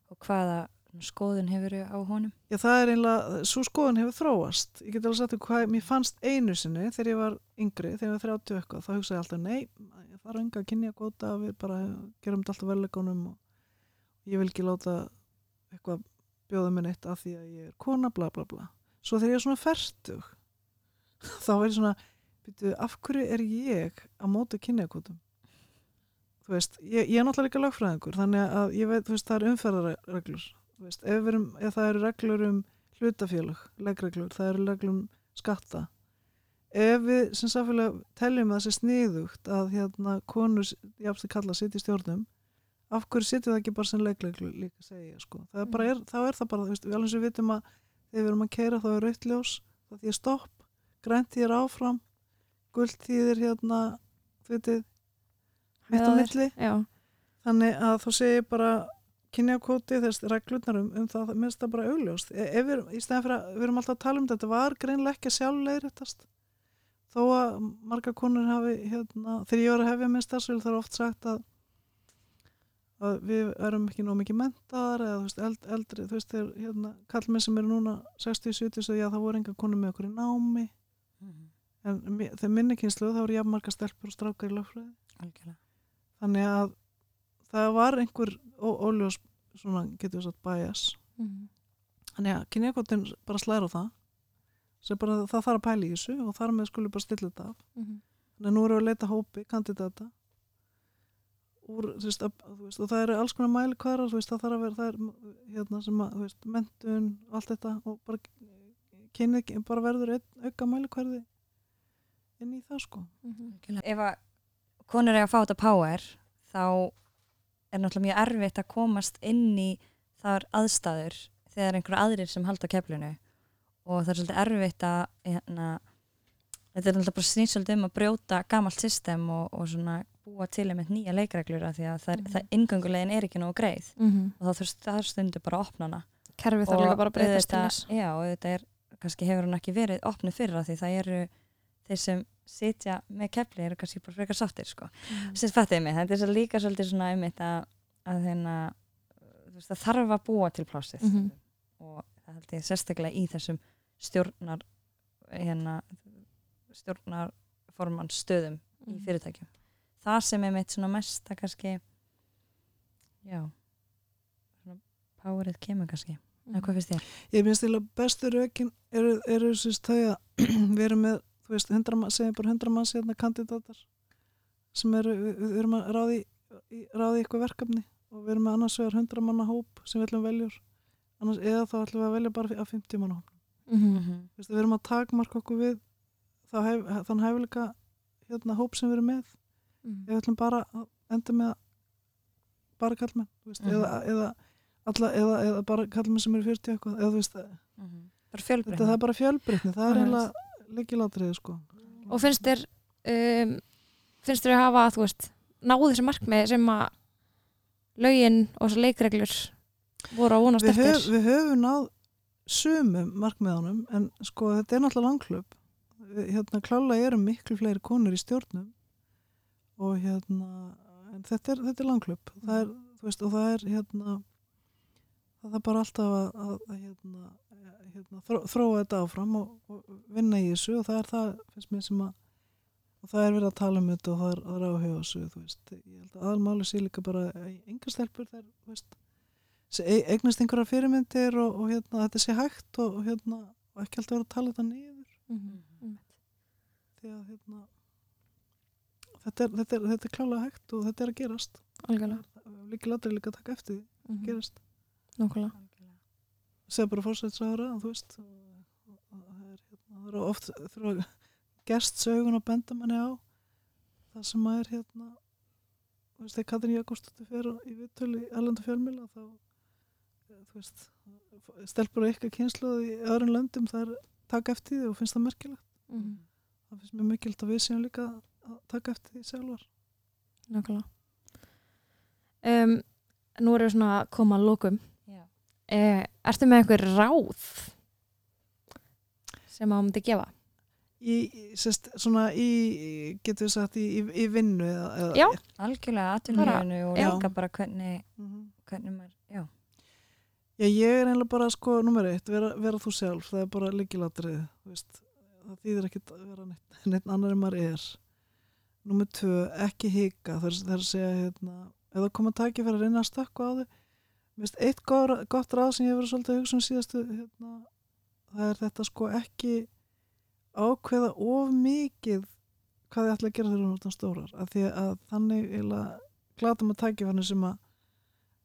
og hvaða skoðun hefur á honum. Já, það er einlega, svo skoðun hefur þróast. Ég get alveg sagt þér hvað mér fannst einu sinni þegar ég var yngri, þegar ég var 30 eitthvað þá hugsaði ég alltaf, nei, ég þarf enga að kynja kvóta við bara gerum þetta alltaf verðleikunum og ég vil ekki láta eitthvað bjóða mér neitt af því að ég er kona, bla bla bla. Svo þegar ég er svona fertug [laughs] þá er ég svona byrju, af hverju er ég að móta kynjakvótum? Þú veist, ég, ég er náttúrulega líka lögfræðingur þannig að ég veit, veist, það er umferðarreglur veist, ef, við erum, ef það eru reglur um hlutafélög, legreglur, það eru reglur um skatta. Ef við sem samfélag teljum að það sé sniðugt að hérna konur, jáfnst að kalla sitt í stjórnum af hverju sittir það ekki bara sem leikleglu líka segja sko. það er bara, er, þá er það bara, veist, við alveg sem við vitum að þegar við erum að keira þá er rautljós það því er stopp, grænt því er áfram gullt því er hérna þú veitir mitt á milli. þannig að þú segir bara kynjakóti þess reglurnar um, um það, minnst það bara augljóst. E- ef við, í stæðan fyrir að við erum alltaf að tala um þetta var greinlega ekki sjálflegriðtast þó að marga konur hafi hérna, þegar ég var að hefja minn starfsvil þá er oft sagt að að við erum ekki nóg mikið mentaðar eða þú veist, eld, eldri, þú veist, þeir hérna, kallmenn sem eru núna 60-70 svo já, það voru enga konur með okkur í námi. En mi- þegar minni kynslu þá eru jafn marga stelpur og strákar í algjörlega. Þannig að það var einhver óljós svona getur við sagt bias Mhm. þannig að kynjakvotin bara slæra á það bara það þarf að pæla í þessu og þar með skulle bara stilla þetta af Mhm. þannig að nú erum við að leita hópi kandidata úr, þú veist, að, þú veist, og það eru alls konar mæli hverjar það þarf að vera, það er hérna sem að, veist, mentun allt þetta og bara kynið bara verður auka mæli hverði inn í það sko Mhm. ef að konur eiga að fá þetta power þá er náttúrulega mjög erfitt að komast inn í þar aðstæður þegar einhverju aðrir sem halda keflinu og það er svolítið erfitt að hérna, þetta er náttúrulega bara snýst svolítið um að brjóta gamalt system og, og svona búa til einmitt nýja leikreglur af því að það, Mhm. það ingöngulegin er ekki nógu greið Mhm. og þá þurft það stundu bara að opna hana kerfið þarf líka bara að breytast til þess Já, og þetta er, kannski hefur hann ekki verið opnu fyrra því það eru þeir sem sitja með kefli eru kannski bara frekar sáttir sko. Mhm. Sett fattiði mig, þetta er svo líka svolítið svona um þetta að þeirna veist, það þarf að búa til plásið Mhm. og það held ég sérstaklega í þessum stjórnar hérna stjórnarforman stöðum í Mhm. fyrirtækjum það sem er mitt svona mesta kannski já svona powerið kemur kannski eða hvað finnst þér? Ég minnst til að bestu rökin eru, eru þau að [clears throat] við erum með, þú veist, 100 mann, segjum bara 100 manns hérna kandidatar sem eru, við, erum að ráði, í, ráði eitthvað verkefni og við erum með annars vegar 100 manna hóp sem við ætlum veljur annars, eða þá ætlum við að velja bara af 50 manna hóp. Mhm. Þú veist, við erum að takmarka okkur við hef, þann hæfileika hérna hóp sem við erum með Mhm. ef við ætlum bara að enda með að bara kallmenn, þú veist, Mhm. eða, eða, alla, eða, eða bara kallmenn sem eru 40 eitthvað, eða þú veist, bara fjölbreytni Þetta það er bara fjölbreytni, það er Mhm. eiginlega leikilatriði sko. og finnst þér um, finnst þér að hafa þú veist, náðu þessi markmið sem að lögin og þessi leikreglur voru að vonast Við, eftir höf, við höfum náð sumum markmiðanum en sko þetta er náttúrulega langklöp. Hérna klálega eru miklu fleiri konur í stjórnum og hérna þetta er, þetta er langklöp. Það er, veist, og það er hérna það er bara alltaf að, að, að hérna, hérna, þró, þróa þetta áfram og, og vinna í þessu og það er það finnst mér sem að og það er verið að tala um þetta og það er, það er áhuga á þessu þú veist, ég held að aðalmáli sé líka bara enga stelpur þær, þú veist e- eignast einhverja fyrirmyndir og, og hérna, þetta sé hægt og, og hérna, og ekki alltaf vera að tala þetta niður Mhm. því að hérna þetta er, þetta er, þetta er klálega hægt og þetta er að gerast líka ladri líka að taka eftir að Mhm. gerast Nákvæmlega. Segja bara fórsætsára þú veist það hérna, það er oft þurfa gerst sögun að benda manni á það sem að er hérna þú veist, þegar Katrin Jakobsdóttir fer í viðtölu í Erlendu fjölmila þá eh, þú veist stelpur og ykkar kynslu í öðrum löndum það er taka eftir því og finnst það merkilegt Mhm. það finnst mér mikilvægt að við séum líka að taka eftir því sjálfar Nákvæmlega. Um, nú erum við svona að koma að lókum. Eh, ertu með einhver ráð sem að myndi gefa? í, sest, svona í getur við sagt í, í, í vinnu eða, eða, Já. algjörlega atvinnulífinu og líka bara hvernig, Mhm. hvernig maður já, Já, ég er einlega bara sko, nummer eitt, vera, vera þú sjálf, það er bara líkilatrið, þú veist, það þýðir ekki að vera neitt, neitt annar en maður er. Nummer tvö, ekki hika, það er, það að segja, hérna, ef það koma tæki fyrir að reyna að stökka á þau. Finnst eitt gott, gott ráð sem ég hefur verið svolítið að hugsa um síðastu, hérna, það er þetta sko ekki ákveða of mikið hvað þið ætla að gera þegar er orðnar stórar, af því að þannig eiginlega glatum að tækifærni sem að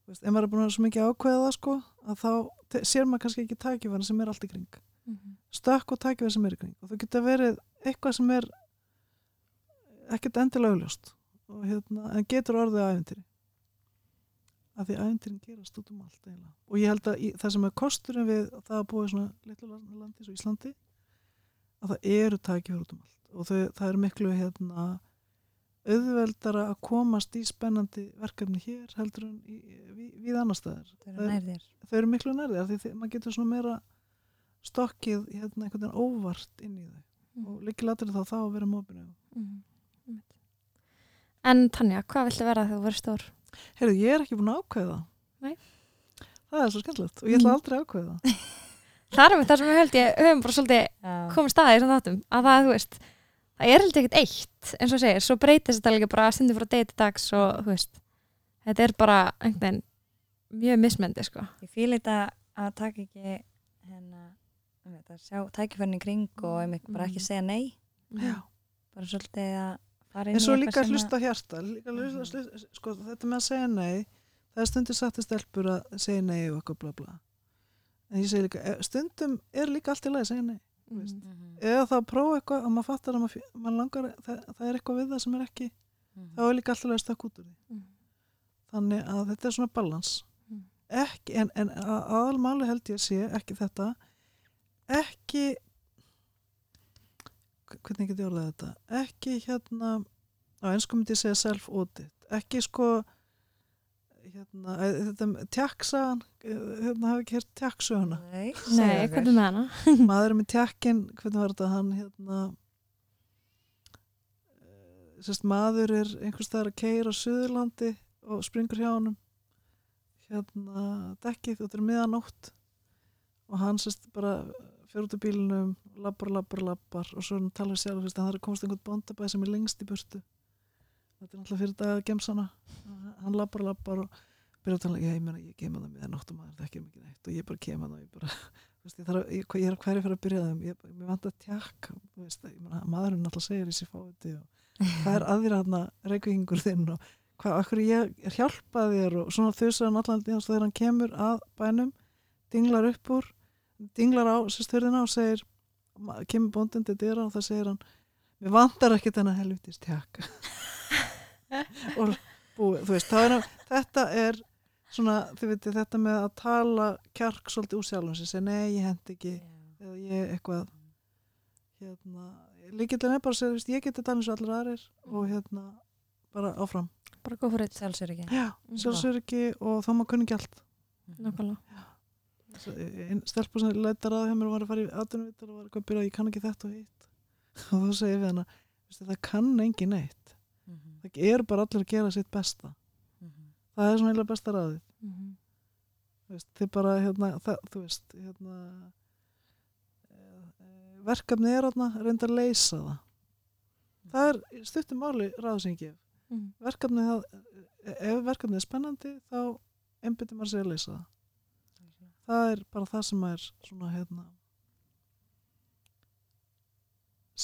Þú veist, ef maður er búin að vera svo mikið ákveða sko, að þá sér maður kannski ekki tækifæri sem er allt í kring. Mhm. Stökk og tækifæri sem er í kring. Og þú getur verið eitthvað sem er ekkert endilega augljóst og hérna, en getur orðið að því æfintýrin gerast út um allt eiginlega. og ég held að í, það sem er kosturinn við það að búa í svona litlu land- landi svo Íslandi að það eru tækifur út um allt og þau, það er miklu hérna auðveldara að komast í spennandi verkefni hér heldur en í, við, við annar staðar þau eru þau eru miklu nærði af því þið- maður getur svona meira stokkið hérna einhvern veginn óvart inn í þau Mm. og líkilatur þá þá að vera mópinu. Einmitt. En Tanja, hvað viltu vera þegar þú verður stór? Heyrðu, ég er ekki búin að ákveða það. Nei. það er svo skemmtilegt og ég ætla Mm. aldrei að ákveða það [laughs] er með það sem við held ég höfum bara svolítið komið staðið í þessum þáttum að það, þú veist, það er held ekkert eitt eins og segir, svo breytist þetta líka bara stundir frá degi til dags og þú veist þetta er bara einhvern veginn mjög mismendi, sko ég fýl þetta að taka ekki hérna um þetta, sjá tækifærin í kring og einmitt bara ekki Mhm. segja nei Já. bara svolítið að en í svo líka að hlusta hjarta líka að hlusta, hlusta, sko, þetta með að segja nei það er stundum sagt að stelpur að segja nei og eitthvað bla bla en ég segi líka, eh, stundum er líka allt í lagi að segja nei veist. Mhm, eða þá að prófa eitthvað og maður fattar að maður, maður langar, það, það er eitthvað við það sem er ekki mhm. þá er líka alltaf að stakk út úr því Mhm. þannig að þetta er svona balans Mhm. ekki, en, en að- aðalmáli held ég sé ekki þetta ekki hvernig get ég orðað þetta? Ekki hérna á einsku myndi ég segja self-audit. Ekki sko hérna, þetta tjakksagan hérna hafi ekki hér tjakksöguna? Nei, Nei, hvernig með hana? [laughs] maður með tjakkin, hvernig var þetta? Hann hérna eh, sérst maður er einhvers staðar að keira á Suðurlandi og springur hjá honum. Hérna dekkið og þetta er miðanótt og hann sérst bara fyrir út af bílunum lappar, lappar, lappar og svo er hann að tala við sjálf sérst, hann þarf að komast einhvern bóndabæð sem er lengst í burtu. Þetta er náttúrulega fyrir dag gemsana hann lappar, lappar og byrja að tala, ég meina, ég kem að það miðanótt og maður þekkir mikið neitt og ég bara kem að það ég bara [laughs] veist, ég, þarf, að- ég, ég er hverju fyrir að byrja þeim ég, ég vant að meina, maðurinn alltaf segir sér fáti [laughs] hvað er aðrir hann reykvíkingur þinn og hvað, okkur ég er hjálpað þér og svona þusar hann allan þegar hann kemur að bænum dinglar upp úr dinglar á sérstörðina og segir kemur bóndin til dyra og það segir hann mér vantar ekkert þennan helvitist tjakka. [laughs] Og búið, þú veist, er, þetta er svona, þið veitir, þetta með að tala kjark svolítið úr sjálfum sem segja, nei, ég hend ekki eða ég eitthvað. Hérna, líkillin er bara að segja, veist, ég geti talað eins og allir aðrir og hérna, bara áfram. Bara góð fyrir þetta, Sjálfsögur ekki já, sjálfsöryggi og þá maður kunni ekki allt. Nákvæmlega einn stelpur sem leitar að hjá mér og var að fara í aðtunumvittar og var eitthvað að byrja, ég kann ekki þetta og hitt. [laughs] Og þá segir við hana, það kann engin neitt. Mhm, það er bara allir að gera sitt besta. Mhm. það er svona heila besta Mhm. Þú veist, þið bara hérna, það, þú veist hérna, eh, eh, verkefni er hérna reynda að leysa það. Það er stuttum ég gef. Mhm. verkefni það, ef verkefni er spennandi þá einbyttir maður sig að leysa það það er bara það sem er svona hérna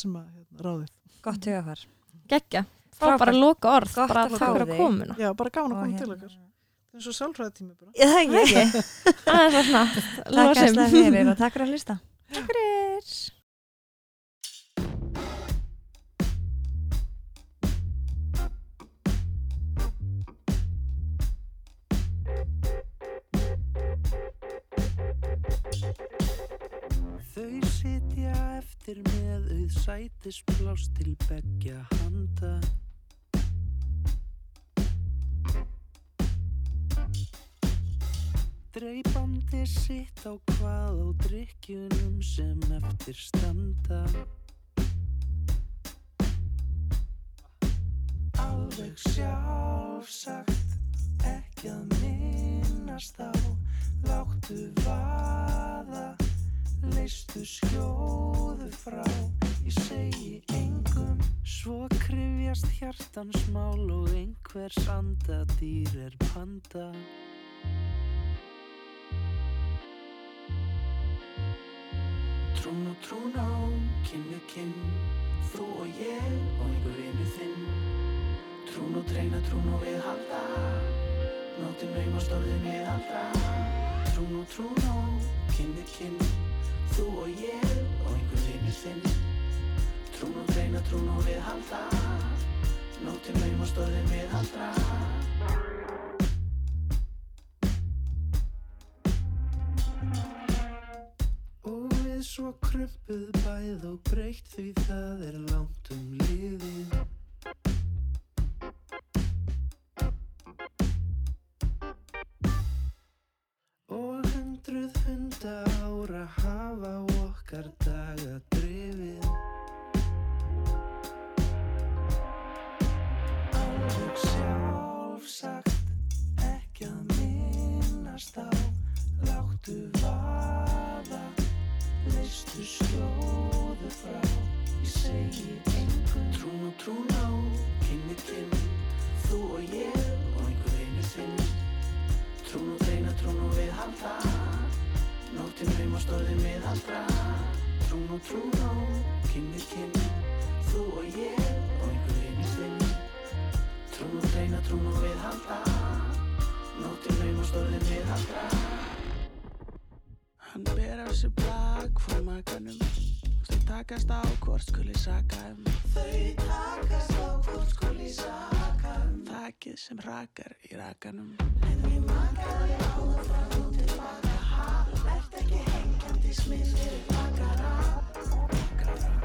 sem að hérna, ráðið. Gott hugafar fá Frábært. bara loka orð Gott bara að takk fá fyrir að komuna já, bara gaman að koma til hérna- okkar. Það er svo sjálfræði tími bara. Já, það er ekki. Það er svo snart Takk æsla fyrir og takk fyrir að hlusta. Takk fyrir Þau sitja eftir með auð sætispláss til beggja handa. Dreipandi sitt á hvað á drikkjunum sem eftir standa. Alveg sjálfsagt, ekki að minnast á, láttu vaða leistu skjóðu frá. Ég segi engum svo krifjast hjartans mál og einhvers andadýr er panda. Trún og trún á, við kinn þú og ég og einhver vinnu þinn. Trún og treyna, trún og viðhalda nóttin naumast orðin viðhalda. Trún og trún á, við kinn Þú og ég og einhver vinur þinn Trún og treyna, trún og viðhalda Nóttin laum og stóðin viðhaldra Og við svo krumpuð bæð og breytt því það er langt um liðið. Og hundruð hunda ára hafa okkar daga drifið Alveg sjálfsagt ekki að minnast á. Láttu vaða, leistu slóðu frá. Ég segi og kinn við kinn Þú og ég og einhver einu þinn Trún og reyna, trún og viðhalda. Nóttin raum og stóðin viðhaldra Hann ber af sér bak frá makanum. Þau takast á hvort skuli saka um. Þau takast á hvort skuli saka um. Þakið sem rakar í rakanum. En ég makaði áður frá og tilbaka ha Antes me del bacará, bacará.